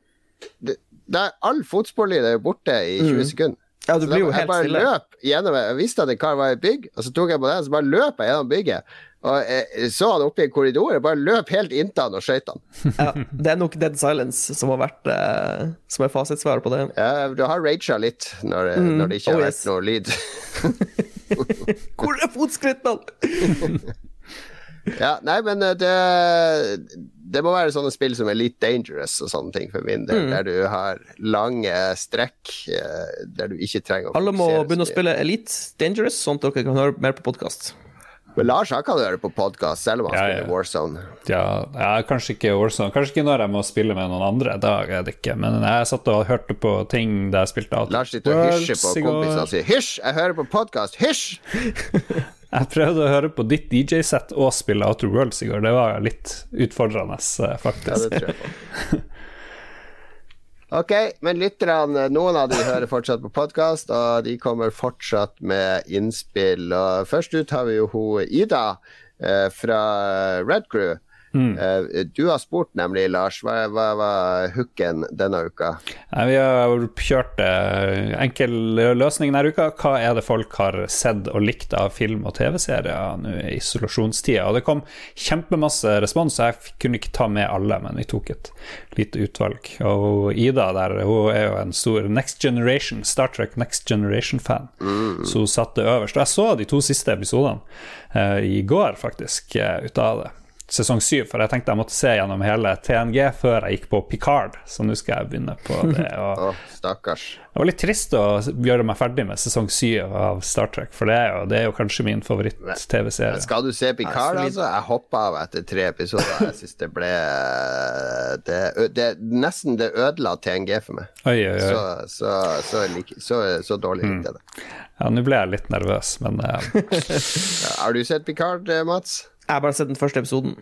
[SPEAKER 1] det, da er all fotsporlyd er jo borte i 20 sekunder.
[SPEAKER 3] Ja, du blir jo
[SPEAKER 1] helt stille.
[SPEAKER 3] jeg
[SPEAKER 1] bare løp gjennom Jeg visste at en kar var i bygg, og så tok jeg på den, så bare løp jeg gjennom bygget. Og jeg så han oppe i en korridor, jeg bare løp helt inntil han og skøyt han. <laughs>
[SPEAKER 3] Ja, det er nok Dead Silence som har vært eh, Som er fasitsvaret på det.
[SPEAKER 1] Ja, du har raga litt når, når det ikke
[SPEAKER 3] Oh,
[SPEAKER 1] har
[SPEAKER 3] yes.
[SPEAKER 1] vært noe lyd. <laughs>
[SPEAKER 3] Hvor er fotskrittene?! <laughs>
[SPEAKER 1] Ja, nei, men eh, det Det må være sånne spill som er litt dangerous og sånne ting for min
[SPEAKER 3] Mm.
[SPEAKER 1] der du har lange strekk eh, der du ikke trenger å
[SPEAKER 3] Alle må begynne å spille Elite Dangerous, sånn at dere kan høre mer på podkast.
[SPEAKER 1] Men Lars han kan høre på podkast selv om han
[SPEAKER 2] Ja,
[SPEAKER 1] spiller
[SPEAKER 2] ja.
[SPEAKER 1] Warzone.
[SPEAKER 2] Ja, ja, kanskje ikke Warzone. Kanskje ikke når jeg må spille med noen andre. Da er det ikke. Men jeg satt og hørte på ting da jeg spilte Outer
[SPEAKER 1] Lars sitter og hysjer på kompisene og sier 'hysj, jeg hører på podkast', hysj! <laughs>
[SPEAKER 2] Jeg prøvde å høre på ditt DJ-sett og spille Outer Worlds i går. Det var litt utfordrende, faktisk.
[SPEAKER 1] Ja, det tror jeg på. <laughs> Ok, men lytterne, noen av de hører fortsatt på podkast, og de kommer fortsatt med innspill. Og først ut har vi jo hun Ida eh, fra Red Crew. Eh, du har spurt nemlig, Lars, hva, hva var hooken denne uka?
[SPEAKER 2] Vi har kjørt eh, enkel løsning denne uka. Hva er det folk har sett og likt av film og TV-serier nå i isolasjonstida? Og det kom kjempemasse respons, så jeg kunne ikke ta med alle, men vi tok et lite utvalg. Og Ida der, hun er jo en stor Next Generation, Star Trek Next Generation-fan, så hun satt det øverst. Og jeg så de to siste episodene eh, i går, faktisk, ut av det sesong syv, for jeg tenkte jeg måtte se gjennom hele TNG før jeg gikk på Picard, så nå skal jeg begynne på det. <laughs> Og
[SPEAKER 1] oh, stakkars.
[SPEAKER 2] det var litt trist å gjøre meg ferdig med sesong syv av Star Trek, for det er jo, det er jo kanskje min favoritt-TV-serie.
[SPEAKER 1] Skal du se Picard,
[SPEAKER 3] jeg
[SPEAKER 1] altså? Jeg hoppa av etter tre episoder. Jeg syns det ble det, det, Nesten det ødela TNG for meg.
[SPEAKER 2] Oi, oi, oi.
[SPEAKER 1] Så, så, så, like, så, så dårlig
[SPEAKER 2] Mm.
[SPEAKER 1] likte jeg det.
[SPEAKER 2] Ja, nå ble jeg litt nervøs, men <laughs>
[SPEAKER 1] uh... Har du sett Picard, eh, Mats?
[SPEAKER 3] Jeg har bare sett den første episoden.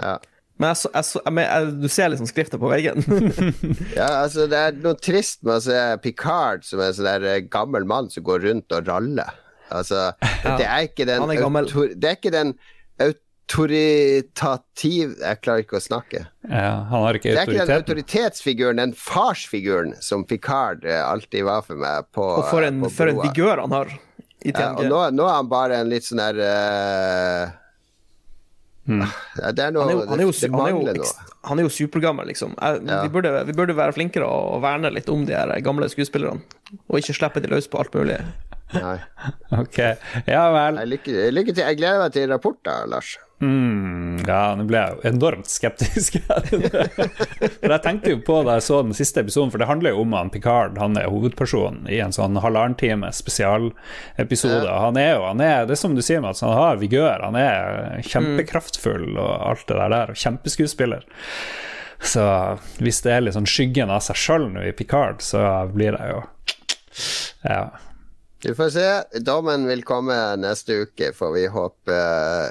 [SPEAKER 1] Ja.
[SPEAKER 3] Men, jeg så, jeg så, men jeg, du ser liksom skrifta på veggen. <laughs>
[SPEAKER 1] Ja, altså Det er noe trist med å se Picard som en sånn eh, gammel mann som går rundt og raller. Altså, <laughs> det er ikke den
[SPEAKER 3] er
[SPEAKER 1] autor, Det er ikke den autoritativ Jeg klarer ikke å snakke.
[SPEAKER 2] ja, han har ikke
[SPEAKER 1] Det er ikke den autoritetsfiguren, den farsfiguren, som Picard eh, alltid var for meg på
[SPEAKER 3] Og for en, for en vigør han har i
[SPEAKER 1] Ja, og
[SPEAKER 3] TNG.
[SPEAKER 1] nå, nå er han bare en litt sånn der eh, ja, Det er noe
[SPEAKER 3] Han er jo, han er jo,
[SPEAKER 1] det,
[SPEAKER 3] han er jo, han er supergammel, liksom. Jeg,
[SPEAKER 1] Ja.
[SPEAKER 3] vi, burde, vi burde være flinkere å verne litt om de her gamle skuespillerne. Og ikke slippe de løs på alt mulig.
[SPEAKER 1] Nei. <laughs>
[SPEAKER 2] Ok, ja vel.
[SPEAKER 1] Nei, Lykke, lykke til. Jeg gleder meg til rapporter, Lars.
[SPEAKER 2] Mm, ja, nå ble jeg jo enormt skeptisk. <laughs> for jeg tenkte jo på da jeg så den siste episoden, for det handler jo om han Picard. Han er hovedpersonen i en sånn halvannen time spesialepisode. Han er jo, han er, det er som du sier, Mats, han har vigør. Han er kjempekraftfull og alt det der, der og kjempeskuespiller. Så hvis det er litt sånn skyggen av seg sjøl nå i Picard, så blir jeg jo Ja.
[SPEAKER 1] Vi får se. Dommen vil komme neste uke, får vi håpe.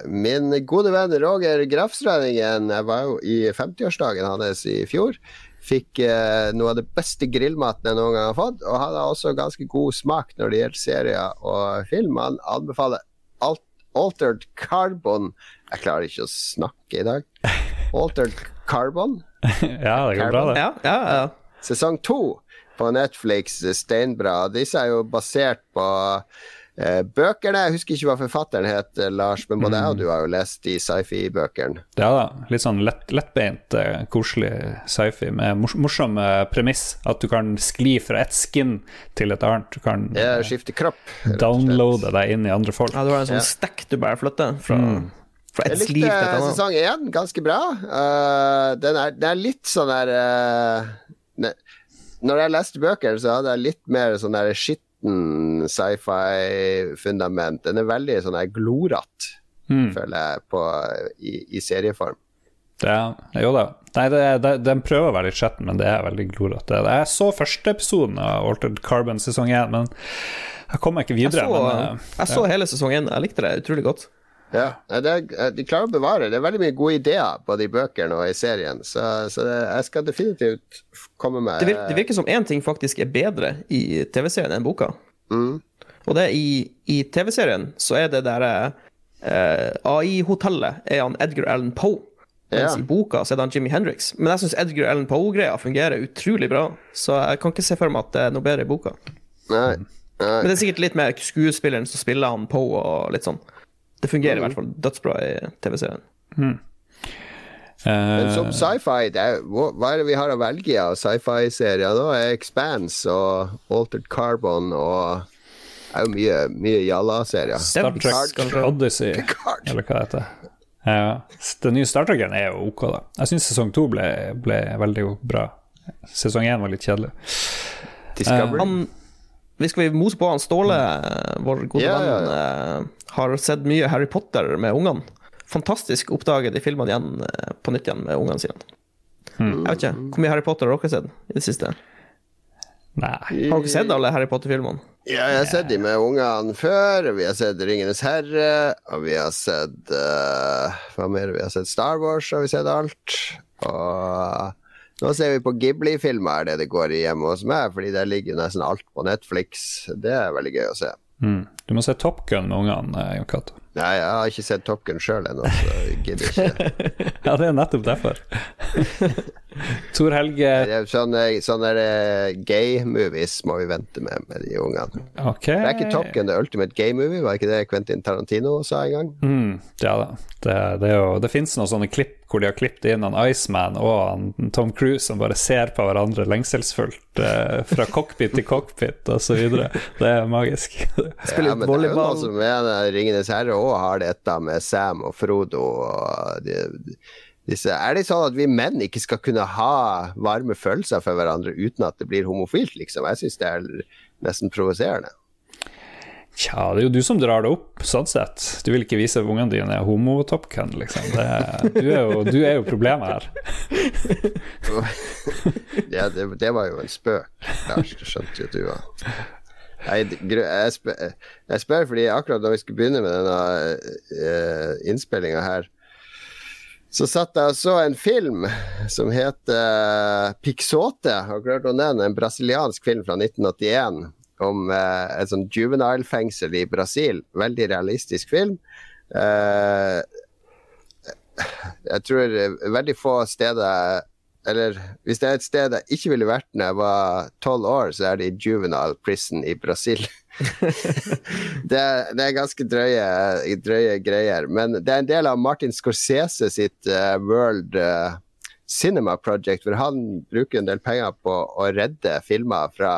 [SPEAKER 1] Min gode venn Roger Grafstrøningen var jo i 50-årsdagen hans i fjor. Fikk eh, noe av det beste grillmaten jeg noen gang har fått, og han har også ganske god smak når det gjelder serier og film. Han anbefaler Alt Altered Carbon Jeg klarer ikke å snakke i dag. <laughs> Altered Carbon,
[SPEAKER 2] ja, det går bra, det.
[SPEAKER 3] Ja, ja, ja.
[SPEAKER 1] sesong to på Netflix, steinbra. Disse er jo basert på eh, bøkene. Jeg husker ikke hva forfatteren het, eh, Lars, men både jeg og du har jo lest de sci-fi-bøkene.
[SPEAKER 2] Ja da, litt sånn lett, lettbeint, eh, koselig sci-fi med mors morsom eh, premiss. At du kan skli fra ett skin til et annet. Du kan ja,
[SPEAKER 1] skifte kropp.
[SPEAKER 2] downloade deg inn i andre folk.
[SPEAKER 3] ja du har en sånn
[SPEAKER 1] Ja.
[SPEAKER 3] stekk du bare flytter fra, mm.
[SPEAKER 1] Jeg likte sesong én ganske bra. Uh, den, er, den er litt sånn der eh, ne, Når jeg leste bøker, så hadde jeg litt mer sånn der skitten sci-fi-fundament. Den er veldig sånn der glorete,
[SPEAKER 2] Mm.
[SPEAKER 1] føler jeg, på, i, i serieform.
[SPEAKER 2] Ja, jo da. Nei, det, det, den prøver å være litt skjetten, men det er veldig glorete. Jeg så første episoden av Altered Carbon sesong 1, men jeg kom meg ikke
[SPEAKER 3] Jeg
[SPEAKER 2] videre.
[SPEAKER 3] så,
[SPEAKER 2] men, jeg,
[SPEAKER 3] jeg så hele sesong én. Jeg likte det utrolig godt.
[SPEAKER 1] Ja, er, De klarer å bevare. Det er veldig mye gode ideer både i bøkene og i serien, så, så det, jeg skal definitivt komme med
[SPEAKER 3] Det virker, det virker som én ting faktisk er bedre i TV-serien enn boka.
[SPEAKER 1] Mm.
[SPEAKER 3] Og det i, i TV-serien så er det der eh, AI-hotellet er han Edgar Allan Poe. Mens
[SPEAKER 1] Ja.
[SPEAKER 3] i boka så er det han Jimmy Hendrix. Men jeg syns Edgar Allan Poe-greia fungerer utrolig bra, så jeg kan ikke se for meg at det er noe bedre i boka.
[SPEAKER 1] Nei. Nei.
[SPEAKER 3] Men det er sikkert litt mer skuespilleren som spiller han Poe og litt sånn. Det fungerer i hvert fall dødsbra i TV-serien.
[SPEAKER 1] Men
[SPEAKER 2] Eh,
[SPEAKER 1] som sci-fi, er, hva er det vi har å velge av sci-fi-serier nå? er Expanse og Altered Carbon og det er jo mye, mye jalla-serier.
[SPEAKER 2] Star Trek. Odyssey,
[SPEAKER 1] Picard.
[SPEAKER 2] eller hva det heter. Ja, den nye Star Trek-en er jo ok, da. Jeg syns sesong to ble, ble veldig bra. Sesong én var litt kjedelig.
[SPEAKER 1] Discovery.
[SPEAKER 3] Han vi skal vi mose på han Ståle, vår gode
[SPEAKER 1] yeah,
[SPEAKER 3] venn, yeah. har sett mye Harry Potter med ungene. Fantastisk oppdaget de filmene igjen eh, på nytt igjen med ungene sine. Jeg vet ikke, Hvor mye Harry Potter har dere sett i det siste?
[SPEAKER 2] Nei.
[SPEAKER 3] Har dere sett alle Harry Potter-filmene?
[SPEAKER 1] Ja, jeg har sett de med ungene før. Vi har sett Ringenes herre, og vi har sett uh, Hva mer? Vi har sett Star Wars, har vi sett alt. Og nå ser vi på Ghibli-filmer, det det går i hjemme hos meg, fordi der ligger nesten alt på Netflix. Det er veldig gøy å se.
[SPEAKER 2] Mm. Du må se Top Gun med ungene, eh, Jon Cato.
[SPEAKER 1] Nei, jeg har ikke sett Top Gun sjøl ennå, så jeg gidder ikke. <laughs>
[SPEAKER 2] Ja, det er nettopp derfor. <laughs> Tor Helge
[SPEAKER 1] Det er Sånne, sånne eh, gay-movies må vi vente med med de ungene.
[SPEAKER 2] Okay.
[SPEAKER 1] Det er ikke Top Gun det er ultimate gay-movie, var ikke det Quentin Tarantino sa en gang?
[SPEAKER 2] Mm, ja da. Det, det, er jo, det fins noen sånne klipp hvor de har klippet inn han Iceman og han Tom Cruise som bare ser på hverandre lengselsfullt eh, fra cockpit til cockpit osv. Det er magisk. <laughs>
[SPEAKER 3] Spiller
[SPEAKER 1] ja, men det er jo
[SPEAKER 3] volleyball.
[SPEAKER 1] noen som mener Ringenes herre òg har dette med Sam og Frodo og de, disse Er det sånn at vi menn ikke skal kunne ha varme følelser for hverandre uten at det blir homofilt, liksom? Jeg syns det er nesten provoserende.
[SPEAKER 2] Tja, det er jo du som drar det opp, sånn sett. Du vil ikke vise ungene dine homo-topcun, liksom. Det, du, er jo, du er jo problemet her. <laughs>
[SPEAKER 1] Ja, det, det var jo en spøk, Lars. Det skjønte jo du òg. Jeg, spør, jeg spør fordi akkurat da vi skulle begynne med denne uh, innspillinga her, så satt jeg og så en film som heter Pixote. Har du hørt om den? En brasiliansk film fra 1981 om eh, et sånn juvenile-fengsel i Brasil. Veldig realistisk film. Eh, jeg tror eh, veldig få steder Eller hvis det er et sted jeg ikke ville vært når jeg var tolv år, så er det i juvenile prison i Brasil. <laughs> det, det er ganske drøye, drøye greier. Men det er en del av Martin Scorsese sitt uh, World uh, Cinema Project, hvor han bruker en del penger på å redde filmer fra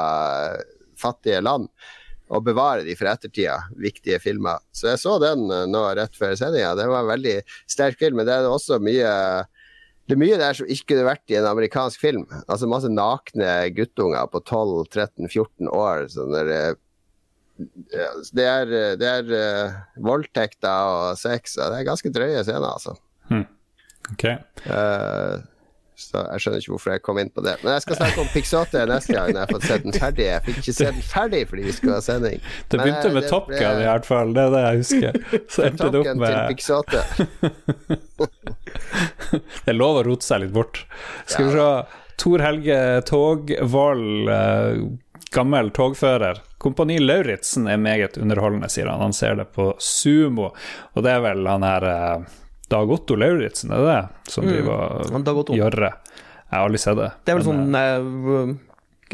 [SPEAKER 1] fattige land. Og bevare de for ettertida, viktige filmer. Så jeg så den eh, nå rett før sendinga. Det var en veldig sterk film, men det er også mye det er mye der som ikke kunne vært i en amerikansk film. Altså Masse nakne guttunger på 12-13-14 år. Sånn der, eh, det er, det er uh, voldtekter og sex. Og det er ganske drøye scener, altså.
[SPEAKER 2] Ok.
[SPEAKER 1] Eh, så jeg skjønner ikke hvorfor jeg kom inn på det. Men jeg skal snakke om Pixote neste gang når jeg har fått sett den ferdig. Jeg fikk ikke se den ferdig fordi vi skulle ha sending.
[SPEAKER 2] Det begynte
[SPEAKER 1] Men,
[SPEAKER 2] med Top Gun, ble- i hvert fall. Det er det jeg husker. Så endte det opp med
[SPEAKER 1] Pixote. <laughs>
[SPEAKER 2] Det er lov å rote seg litt bort. Skal vi se. Tor Helge Togvold, eh, gammel togfører. Kompani Lauritzen er meget underholdende, sier han. Han ser det på Sumo. Og det er vel han her eh, Dag Otto Lauritzen, er det det? Som driver
[SPEAKER 3] Dag
[SPEAKER 2] og
[SPEAKER 3] gjør
[SPEAKER 2] det? Jeg har aldri sett det.
[SPEAKER 3] Det er vel sånn eh,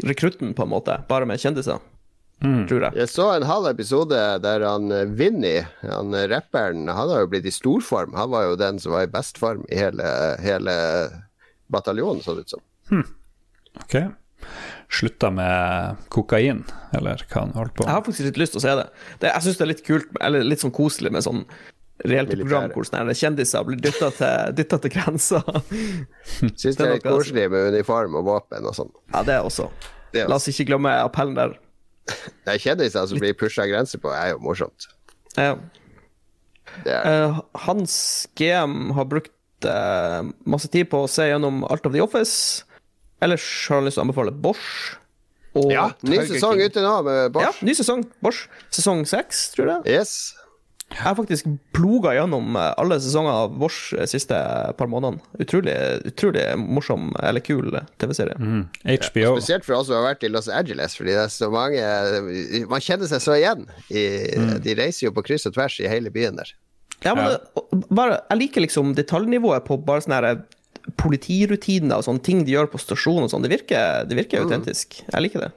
[SPEAKER 3] rekrutten, på en måte, bare med kjendiser,
[SPEAKER 2] Mm.
[SPEAKER 3] tror jeg.
[SPEAKER 1] Jeg så en halv episode der han eh, Vinny, han eh, rapperen, han har jo blitt i storform. Han var jo den som var i best form i hele, hele bataljonen, så det ut som.
[SPEAKER 2] Ok. Slutta med kokain, eller hva han holdt på
[SPEAKER 3] Jeg har faktisk litt lyst til å se det. det jeg syns det er litt kult, eller litt sånn koselig med sånn reelt
[SPEAKER 1] Militære.
[SPEAKER 3] program hvor sånne kjendiser blir dytta til, til grensa. <laughs>
[SPEAKER 1] Syns det
[SPEAKER 3] er
[SPEAKER 1] litt koselig med uniform og våpen og sånn.
[SPEAKER 3] Ja, det også.
[SPEAKER 1] Det er
[SPEAKER 3] La oss ikke glemme appellen der. <laughs>
[SPEAKER 1] Det er kjendiser som blir pusha grenser på, er jo morsomt.
[SPEAKER 3] Ja. Eh, Hans GM har brukt eh, masse tid på å se gjennom Alt of the Office. Ellers har han lyst til å anbefale Bosch.
[SPEAKER 1] Ja, ny sesong ute nå med
[SPEAKER 3] Ja, ny sesong. Bosch. Sesong seks, tror jeg.
[SPEAKER 1] Yes.
[SPEAKER 3] Jeg har faktisk ploga gjennom eh, alle sesonger av Vårs siste par månedene. Utrolig, utrolig morsom eller kul TV-serie.
[SPEAKER 2] HBO.
[SPEAKER 1] Spesielt for oss som har vært i Los Angeles, fordi det er så mange Man kjenner seg så igjen. I, De reiser jo på kryss og tvers i hele byen der.
[SPEAKER 3] Ja, men det, bare, Jeg liker liksom detaljnivået på bare sånne her politirutiner og sånne ting de gjør på stasjonen og sånn. Det virker, det virker autentisk. Jeg liker det.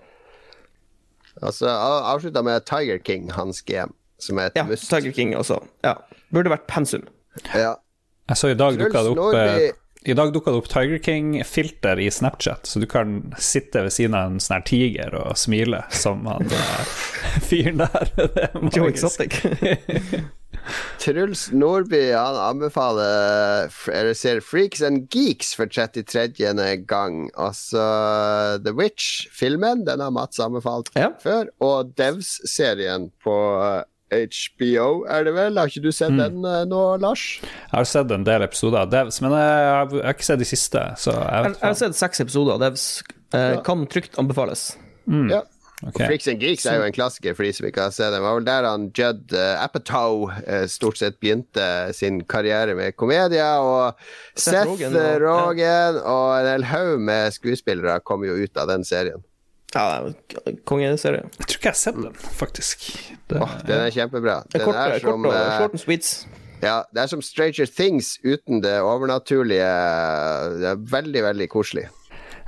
[SPEAKER 1] Altså, av- Avslutta med Tiger King, hans GM, som er et
[SPEAKER 3] Ja,
[SPEAKER 1] must.
[SPEAKER 3] Tiger King også. Ja. Burde vært pensum.
[SPEAKER 1] Ja.
[SPEAKER 2] Jeg så i dag dukka det opp
[SPEAKER 1] Nordby-
[SPEAKER 2] eh, I dag dukka det opp Tiger King-filter i Snapchat, så du kan sitte ved siden av en sånn her tiger og smile som han eh, <laughs> fyren der. <laughs> Det er magisk. <laughs>
[SPEAKER 1] Truls Nordby han anbefaler eller ser Freaks and Geeks for 33. gang. Altså The Witch-filmen, den har Mats anbefalt
[SPEAKER 3] Ja.
[SPEAKER 1] før. Og Devs-serien på HBO, er det vel? Har ikke du sett den eh, nå, Lars?
[SPEAKER 2] Jeg har sett en del episoder av Devs, men jeg har, jeg har ikke sett de siste. Så jeg
[SPEAKER 3] Jeg
[SPEAKER 2] vet
[SPEAKER 3] jeg har sett seks episoder av Devs. Eh, kan trygt anbefales.
[SPEAKER 1] Ja. Okay. Freaks and Geeks er jo en klassiker for de som ikke har sett den. Det var vel der han Judd uh, Apatow eh, stort sett begynte sin karriere med komedier. Og
[SPEAKER 3] Seth
[SPEAKER 1] Seth
[SPEAKER 3] Rogen,
[SPEAKER 1] Rogen,
[SPEAKER 3] og-
[SPEAKER 1] Rogen og en hel haug med skuespillere kom jo ut av den serien.
[SPEAKER 3] Ja, kongeserie.
[SPEAKER 2] Jeg tror ikke jeg har sett den, faktisk. Det,
[SPEAKER 1] oh, den er kjempebra. Den
[SPEAKER 3] Kort,
[SPEAKER 1] er som,
[SPEAKER 3] kort,
[SPEAKER 1] uh,
[SPEAKER 3] short and sweets.
[SPEAKER 1] ja, det er som Stranger Things uten det overnaturlige. Det er veldig, veldig koselig.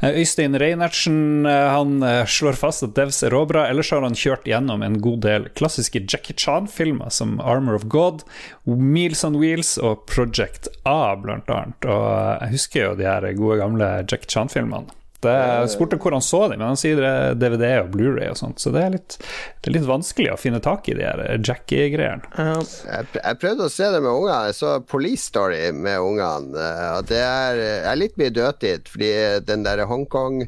[SPEAKER 2] Eh, Øystein Reinertsen eh, han slår fast at Devs er råbra. Ellers har han kjørt gjennom en god del klassiske Jackie Chan-filmer, som Armor of God, Meals on Wheels og Project A, blant annet. Og jeg husker jo de her gode, gamle Jackie Chan-filmene. Jeg spurte hvor han så dem, men han sier det er DVD og Blu-ray og sånt, så det er, litt, det er litt vanskelig å finne tak i de her Jackie-greiene.
[SPEAKER 1] Jeg, jeg prøvde å se det med ungene. Jeg så Police Story med ungene. eh, Og det er, er litt mye dødtid, fordi den der Hongkong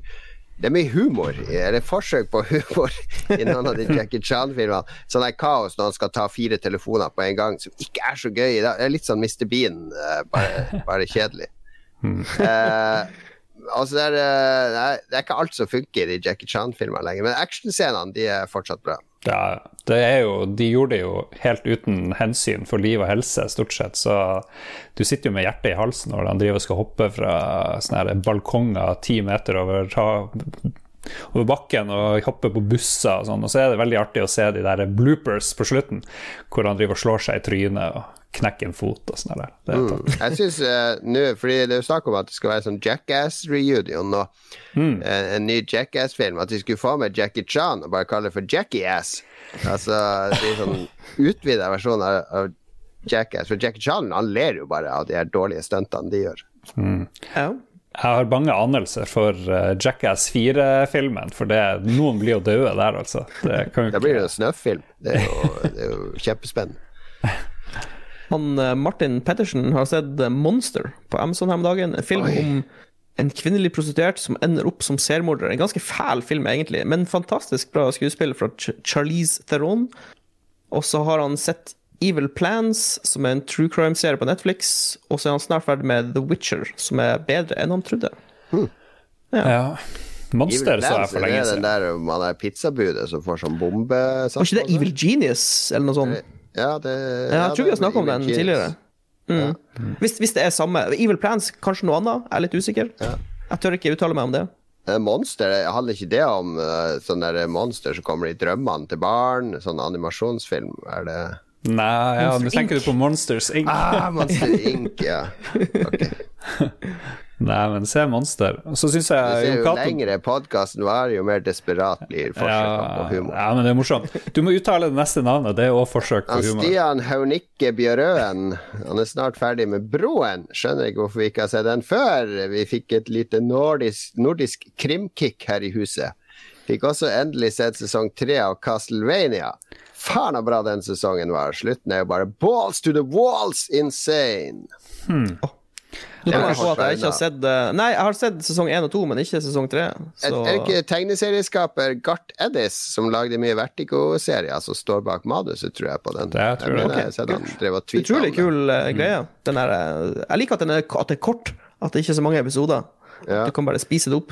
[SPEAKER 1] det er mye humor, eller forsøk på <laughs> humor, i noen av de Jackie Chan-filmene. Sånn er kaos når han skal ta fire telefoner på en gang, som ikke er så gøy. Det er litt sånn Mr. Bean, eh, bare, bare kjedelig. <laughs> Eh, altså det, er, eh, det, er, ikke alt som funker i Jackie Chan-filmer lenger, men actionscenene de er fortsatt bra.
[SPEAKER 2] Ja, det er jo, de gjorde det jo helt uten hensyn for liv og helse, stort sett. Så du sitter jo med hjertet i halsen når han driver og skal hoppe fra sånne balkonger ti meter over, over bakken og hoppe på busser og sånn. Og så er det veldig artig å se de der bloopers på slutten, hvor han driver og slår seg i trynet og knekker en fot og sånn der. Det er topp.
[SPEAKER 1] Jeg synes uh, nå, fordi det er jo snakk om at det skal være sånn Jackass-reunion nå.
[SPEAKER 2] Mm.
[SPEAKER 1] En, en ny Jackass-film. At de skulle få med Jackie Chan og bare kalle det for Jackie-ass. Altså, det er sånn utvida versjon av, av Jackass. For Jackie Chan han ler jo bare av de her dårlige stuntene de gjør.
[SPEAKER 3] ja.
[SPEAKER 2] Jeg har bange anelser for eh, Jackass 4-filmen, for det, noen blir jo døde der, altså. Det kan jo
[SPEAKER 1] Da blir det en snøfilm. Det er jo, det er jo kjempespennende. <laughs>
[SPEAKER 3] Han eh, Martin Pettersen har sett eh, Monster på Amazon her om dagen. En film
[SPEAKER 1] Oi.
[SPEAKER 3] om en kvinnelig prostituert som ender opp som seriemorder. En ganske fæl film, egentlig, men fantastisk bra skuespill fra Ch Charlize Theron. Og så har han sett Evil Plans, som er en true crime-serie på Netflix. Og så er han snart ferdig med The Witcher, som er bedre enn han trodde.
[SPEAKER 2] Ja. Monster
[SPEAKER 1] Evil
[SPEAKER 2] så jeg for
[SPEAKER 1] det er den der man er pizzabudet som får sånn bombe
[SPEAKER 3] Var ikke det? Evil Genius, eller noe sånt?
[SPEAKER 1] Ja, det,
[SPEAKER 3] Ja, jeg tror vi har snakket om den
[SPEAKER 1] Kids.
[SPEAKER 3] tidligere. Mm. Hvis, hvis det er samme. Evil Plans, kanskje noe annet? Jeg er litt usikker. Jeg tør ikke uttale meg om det.
[SPEAKER 1] Eh, Monster, handler ikke det om uh, sånne der monster som kommer i drømmene til barn? Sånn animasjonsfilm? Er det
[SPEAKER 2] Nei, ja, nå tenker du på Monsters Inc.
[SPEAKER 1] Ah, Monster <laughs> Inc., ja. Ok. <laughs>
[SPEAKER 2] Nei, men se Monster. Og så syns
[SPEAKER 1] Du
[SPEAKER 2] jeg
[SPEAKER 1] ser jo
[SPEAKER 2] Cato
[SPEAKER 1] lengre podkasten var, jo mer desperat blir forsøkene på humor.
[SPEAKER 2] ja, men det er morsomt. Du må uttale det neste navnet. Det er òg forsøk på humor.
[SPEAKER 1] Stian Haunikke Bjørøen Han er snart ferdig med Broen. Skjønner ikke hvorfor vi ikke har sett den før. Vi fikk et lite nordisk, nordisk krimkick her i huset. Fikk også endelig sett sesong tre av Castlevania. Faen så bra den sesongen var. Slutten er jo bare balls to the walls insane.
[SPEAKER 3] Hmm.
[SPEAKER 1] Ja,
[SPEAKER 3] jeg jeg ikke har sett eh, Nei, jeg har sett sesong én og to, men ikke sesong tre. Så
[SPEAKER 1] er det ikke tegneserieskaper Gart Eddis som lagde mye Vertigo-serier, som står bak manuset, tror jeg, på den?
[SPEAKER 2] Det tror jeg.
[SPEAKER 1] jeg og tweetet
[SPEAKER 3] Utrolig kul uh, greie. Den er, eh, jeg liker at, den er, at det er kort, at det ikke er så mange episoder.
[SPEAKER 1] Ja.
[SPEAKER 3] Du kan bare spise det opp.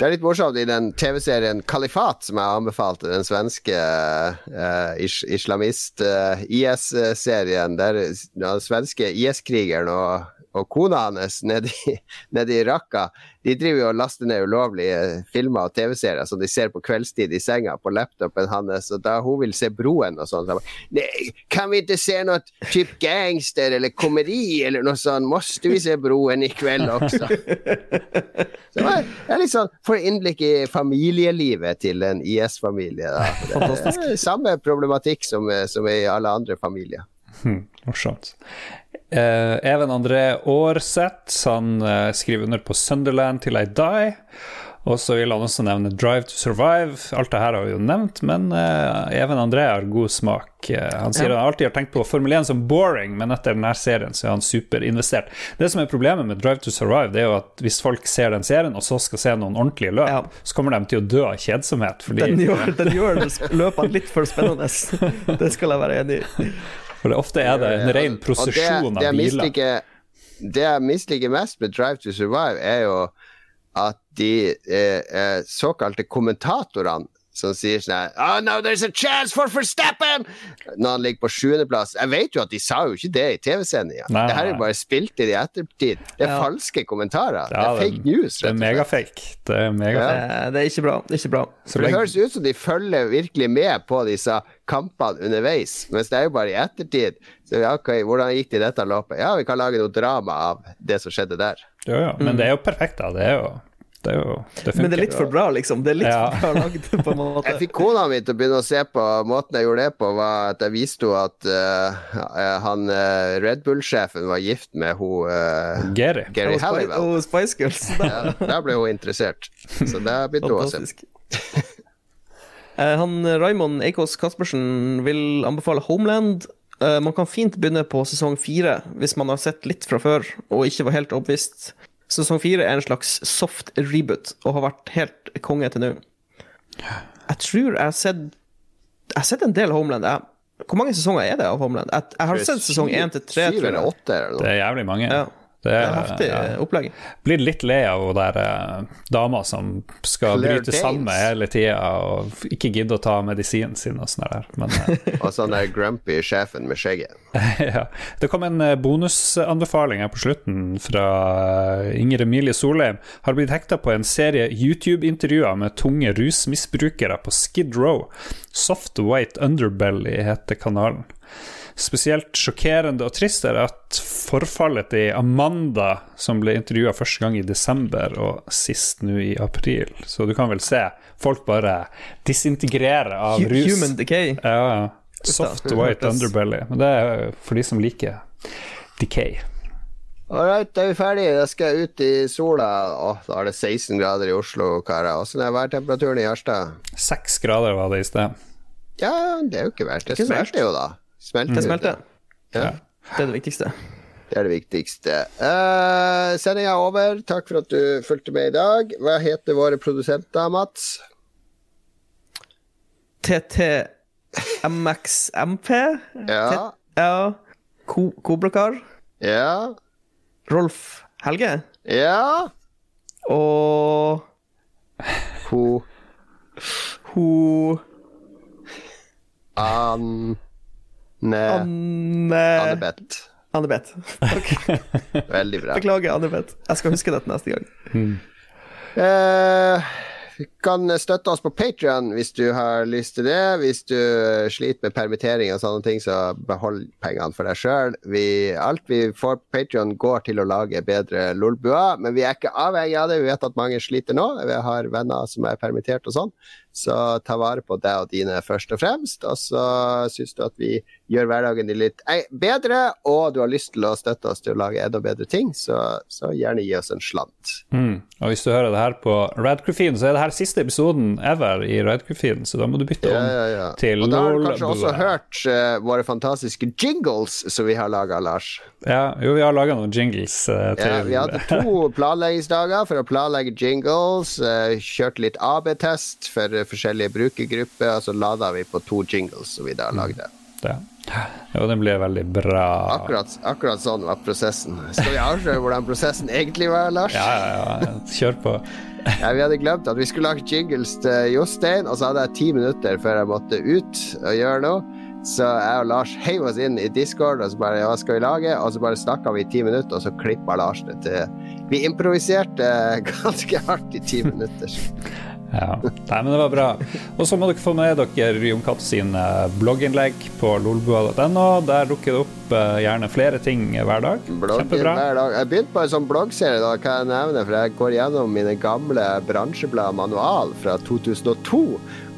[SPEAKER 1] Det er litt morsomt i den TV-serien Kalifat, som jeg anbefalte, den svenske uh, is islamist-IS-serien, uh, der den svenske IS-krigeren og og kona hans nede i, <laughs> nede i Raqqa de driver jo og laster ned ulovlige filmer og TV-serier som de ser på kveldstid i senga på laptopen hans. Og da hun vil se Broen og sånn, så bare Kan vi ikke se noe type gangster eller komedi eller noe sånt? Måste vi se Broen i kveld også? <laughs> Så jeg er litt sånn Får innblikk i familielivet til en IS-familie. Samme problematikk som, som i alle andre familier.
[SPEAKER 2] Hmm, morsomt. Eh, Even André Aarseth han eh, skriver under på Sunderland til I Die. Og så vil han også nevne Drive to Survive. Alt det her har vi jo nevnt, men eh, Even André har god smak. Han sier ja. han alltid har tenkt på Formel 1 som boring, men etter denne serien så er han superinvestert. Det som er problemet med Drive to Survive, det er jo at hvis folk ser den serien, og så skal se noen ordentlige løp, ja. så kommer de til å dø av kjedsomhet.
[SPEAKER 3] Fordi... Den gjør, <laughs> den gjør løpene litt for spennende. <laughs> Det skal jeg være enig i.
[SPEAKER 2] For det, ofte er det en ren prosesjon av biler.
[SPEAKER 1] Det jeg misliker mest med Drive to Survive, er jo at de eh, eh såkalte kommentatorene som sier sånn Oh no, there's a chance for Verstappen! Når han ligger på sjuendeplass. Jeg vet jo at de sa jo ikke det i TV-sendinga. Det her er jo bare spilt inn i ettertid. Det er ja. falske kommentarer. Ja, det er fake news.
[SPEAKER 2] Det er megafake. Det er, megafake.
[SPEAKER 3] Ja. det er ikke bra. Det er ikke bra.
[SPEAKER 1] Det høres ut som de følger virkelig med på disse kampene underveis, mens det er jo bare i ettertid. Så ja, okay, hvordan gikk det i dette løpet? Ja, vi kan lage noe drama av det som skjedde der.
[SPEAKER 2] Ja, ja. Men det er jo perfekt, da. Det er jo det jo, det
[SPEAKER 3] Men det er litt for bra, liksom. Det er litt ja. for bra lagd, på en måte. <laughs>
[SPEAKER 1] Jeg fikk kona mi til å begynne å se på Måten jeg gjorde det på, var at jeg viste henne at uh, han uh, Red Bull-sjefen var gift med hun uh,
[SPEAKER 2] Gary,
[SPEAKER 1] Gary Halliwell.
[SPEAKER 3] Og Spice Girls. <laughs>
[SPEAKER 1] ja, ble hun interessert. Så det begynte hun å se. <laughs>
[SPEAKER 3] han Raymond Eikås Caspersen vil anbefale Homeland. Man kan fint begynne på sesong fire hvis man har sett litt fra før og ikke var helt overbevist. Sesong fire er en slags soft reboot og har vært helt konge til nå. Jeg tror jeg har sett Jeg har sett en del Homeland. Jeg, hvor mange sesonger er det av Homeland? Jeg, jeg har sett sesong én til tre.
[SPEAKER 2] Det er jævlig mange.
[SPEAKER 3] Ja. Det er, heftig ja. opplegg.
[SPEAKER 2] Blir litt lei av hun der eh, dama som skal Claire bryte Danes. sammen hele tida og ikke gidde å ta medisinen sin og sånn der. Men, eh. <laughs>
[SPEAKER 1] og sånn der grumpy sjefen med skjegget. <laughs>
[SPEAKER 2] ja. Det kom en uh, bonusanbefaling her på slutten fra Inger Emilie Solheim. Har blitt hekta på en serie YouTube-intervjuer med tunge rusmisbrukere på Skid Row. Soft White Underbelly heter kanalen. Spesielt sjokkerende og trist er at forfallet til Amanda, som ble intervjua første gang i desember og sist nå i april. Så du kan vel se folk bare disintegrere av rus.
[SPEAKER 3] Human decay.
[SPEAKER 2] Ja, Soft white underbelly. Men det er for de som liker decay.
[SPEAKER 1] Ålreit, da er vi ferdige. Da skal jeg ut i sola. Åh, da er det 16 grader i Oslo, karer. Åssen er værtemperaturen i Harstad?
[SPEAKER 2] Seks grader var det i sted.
[SPEAKER 1] Ja, det er jo ikke verst. Det smelter jo, da. Smelter.
[SPEAKER 3] Det smelter. Ja. Det er det viktigste.
[SPEAKER 1] Det er det viktigste. Uh, Sendinga er over. Takk for at du fulgte med i dag. Hva heter våre produsenter, Mats?
[SPEAKER 3] TTMXMP?
[SPEAKER 1] Ja.
[SPEAKER 3] ja. Ko Koblakar?
[SPEAKER 1] Ja.
[SPEAKER 3] Rolf Helge?
[SPEAKER 1] Ja.
[SPEAKER 3] Og
[SPEAKER 1] Ho
[SPEAKER 3] Ho
[SPEAKER 1] An...
[SPEAKER 3] Anne
[SPEAKER 1] Anne-Beth.
[SPEAKER 3] Anne-Beth. Okay. <laughs>
[SPEAKER 1] Veldig bra.
[SPEAKER 3] Beklager, Anne-Beth. Jeg skal huske dette neste gang.
[SPEAKER 1] Mm. Eh, du kan støtte oss på Patrion hvis du har lyst til det. Hvis du sliter med permittering og sånne ting, så behold pengene for deg sjøl. Alt vi får på Patrion, går til å lage bedre lolbuer, men vi er ikke avhengig av det. Vi vet at mange sliter nå. Vi har venner som er permittert og sånn. Så ta vare på deg og dine først og fremst. Og så syns du at vi gjør hverdagen din litt bedre, og du har lyst til å støtte oss til å lage enda bedre ting, så, så gjerne gi oss en slant.
[SPEAKER 2] Mm. Og hvis du hører det her på Radcrew-feeden, så er det her siste episoden ever i Radcrew-feeden, så da må du bytte om
[SPEAKER 1] ja, ja, ja.
[SPEAKER 2] til
[SPEAKER 1] Og da har du kanskje også hørt uh, våre fantastiske jingles som vi har laga, Lars.
[SPEAKER 2] Ja, jo, vi har laga noen jingles uh, til
[SPEAKER 1] Ja, vi hadde to <laughs> planleggingsdager for å planlegge jingles. Uh, kjørte litt AB-test for forskjellige brukergrupper, og så lada vi på to jingles som vi da lagde.
[SPEAKER 2] Ja. Jo, den ble veldig bra.
[SPEAKER 1] Akkurat, akkurat, sånn var prosessen. Skal vi avsløre hvordan prosessen egentlig var, Lars?
[SPEAKER 2] Ja, ja, ja. Kjør på. <laughs>
[SPEAKER 1] Ja, vi hadde glemt at vi skulle lage jingles til Jostein, og så hadde jeg ti minutter før jeg måtte ut og gjøre noe. Så jeg og Lars heiv oss inn i Discord og så bare hva skal vi lage? Og så bare snakka vi i ti minutter, og så klippa Lars det til Vi improviserte <laughs> ganske hardt i ti minutter. <laughs>
[SPEAKER 2] Ja, Nei, men det var bra. Og så må dere få med dere Jon Cato sine blogginnlegg på lolbua.no. Der dukker det opp uh, gjerne flere ting hver dag. Kjempebra.
[SPEAKER 1] hver dag. Jeg begynte på en sånn bloggserie, da, kan jeg nevne, for jeg går gjennom mine gamle bransjeblad manual fra 2002.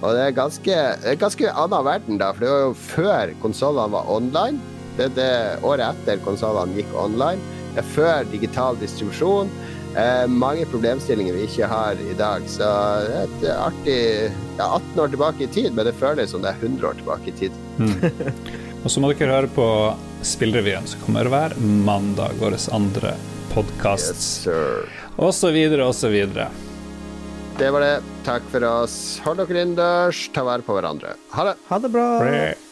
[SPEAKER 1] Og det er ganske, det er ganske annen verden da, for det var jo før konsollene var online. Det er det året etter konsollene gikk online. Det er før digital distribusjon. Eh, mange problemstillinger vi ikke har i dag. Så det er et artig ja, 18 år tilbake i tid, men det føles som det er 100 år tilbake i tid.
[SPEAKER 2] Og så må dere høre på Spillrevyen, som kommer hver mandag, vår andre podkast.
[SPEAKER 1] Yes.
[SPEAKER 2] Og så videre og så videre.
[SPEAKER 1] Det var det. Takk for oss. Hold dere innendørs. Ta vare på hverandre. Ha det.
[SPEAKER 3] Ha det bra.
[SPEAKER 2] Bre.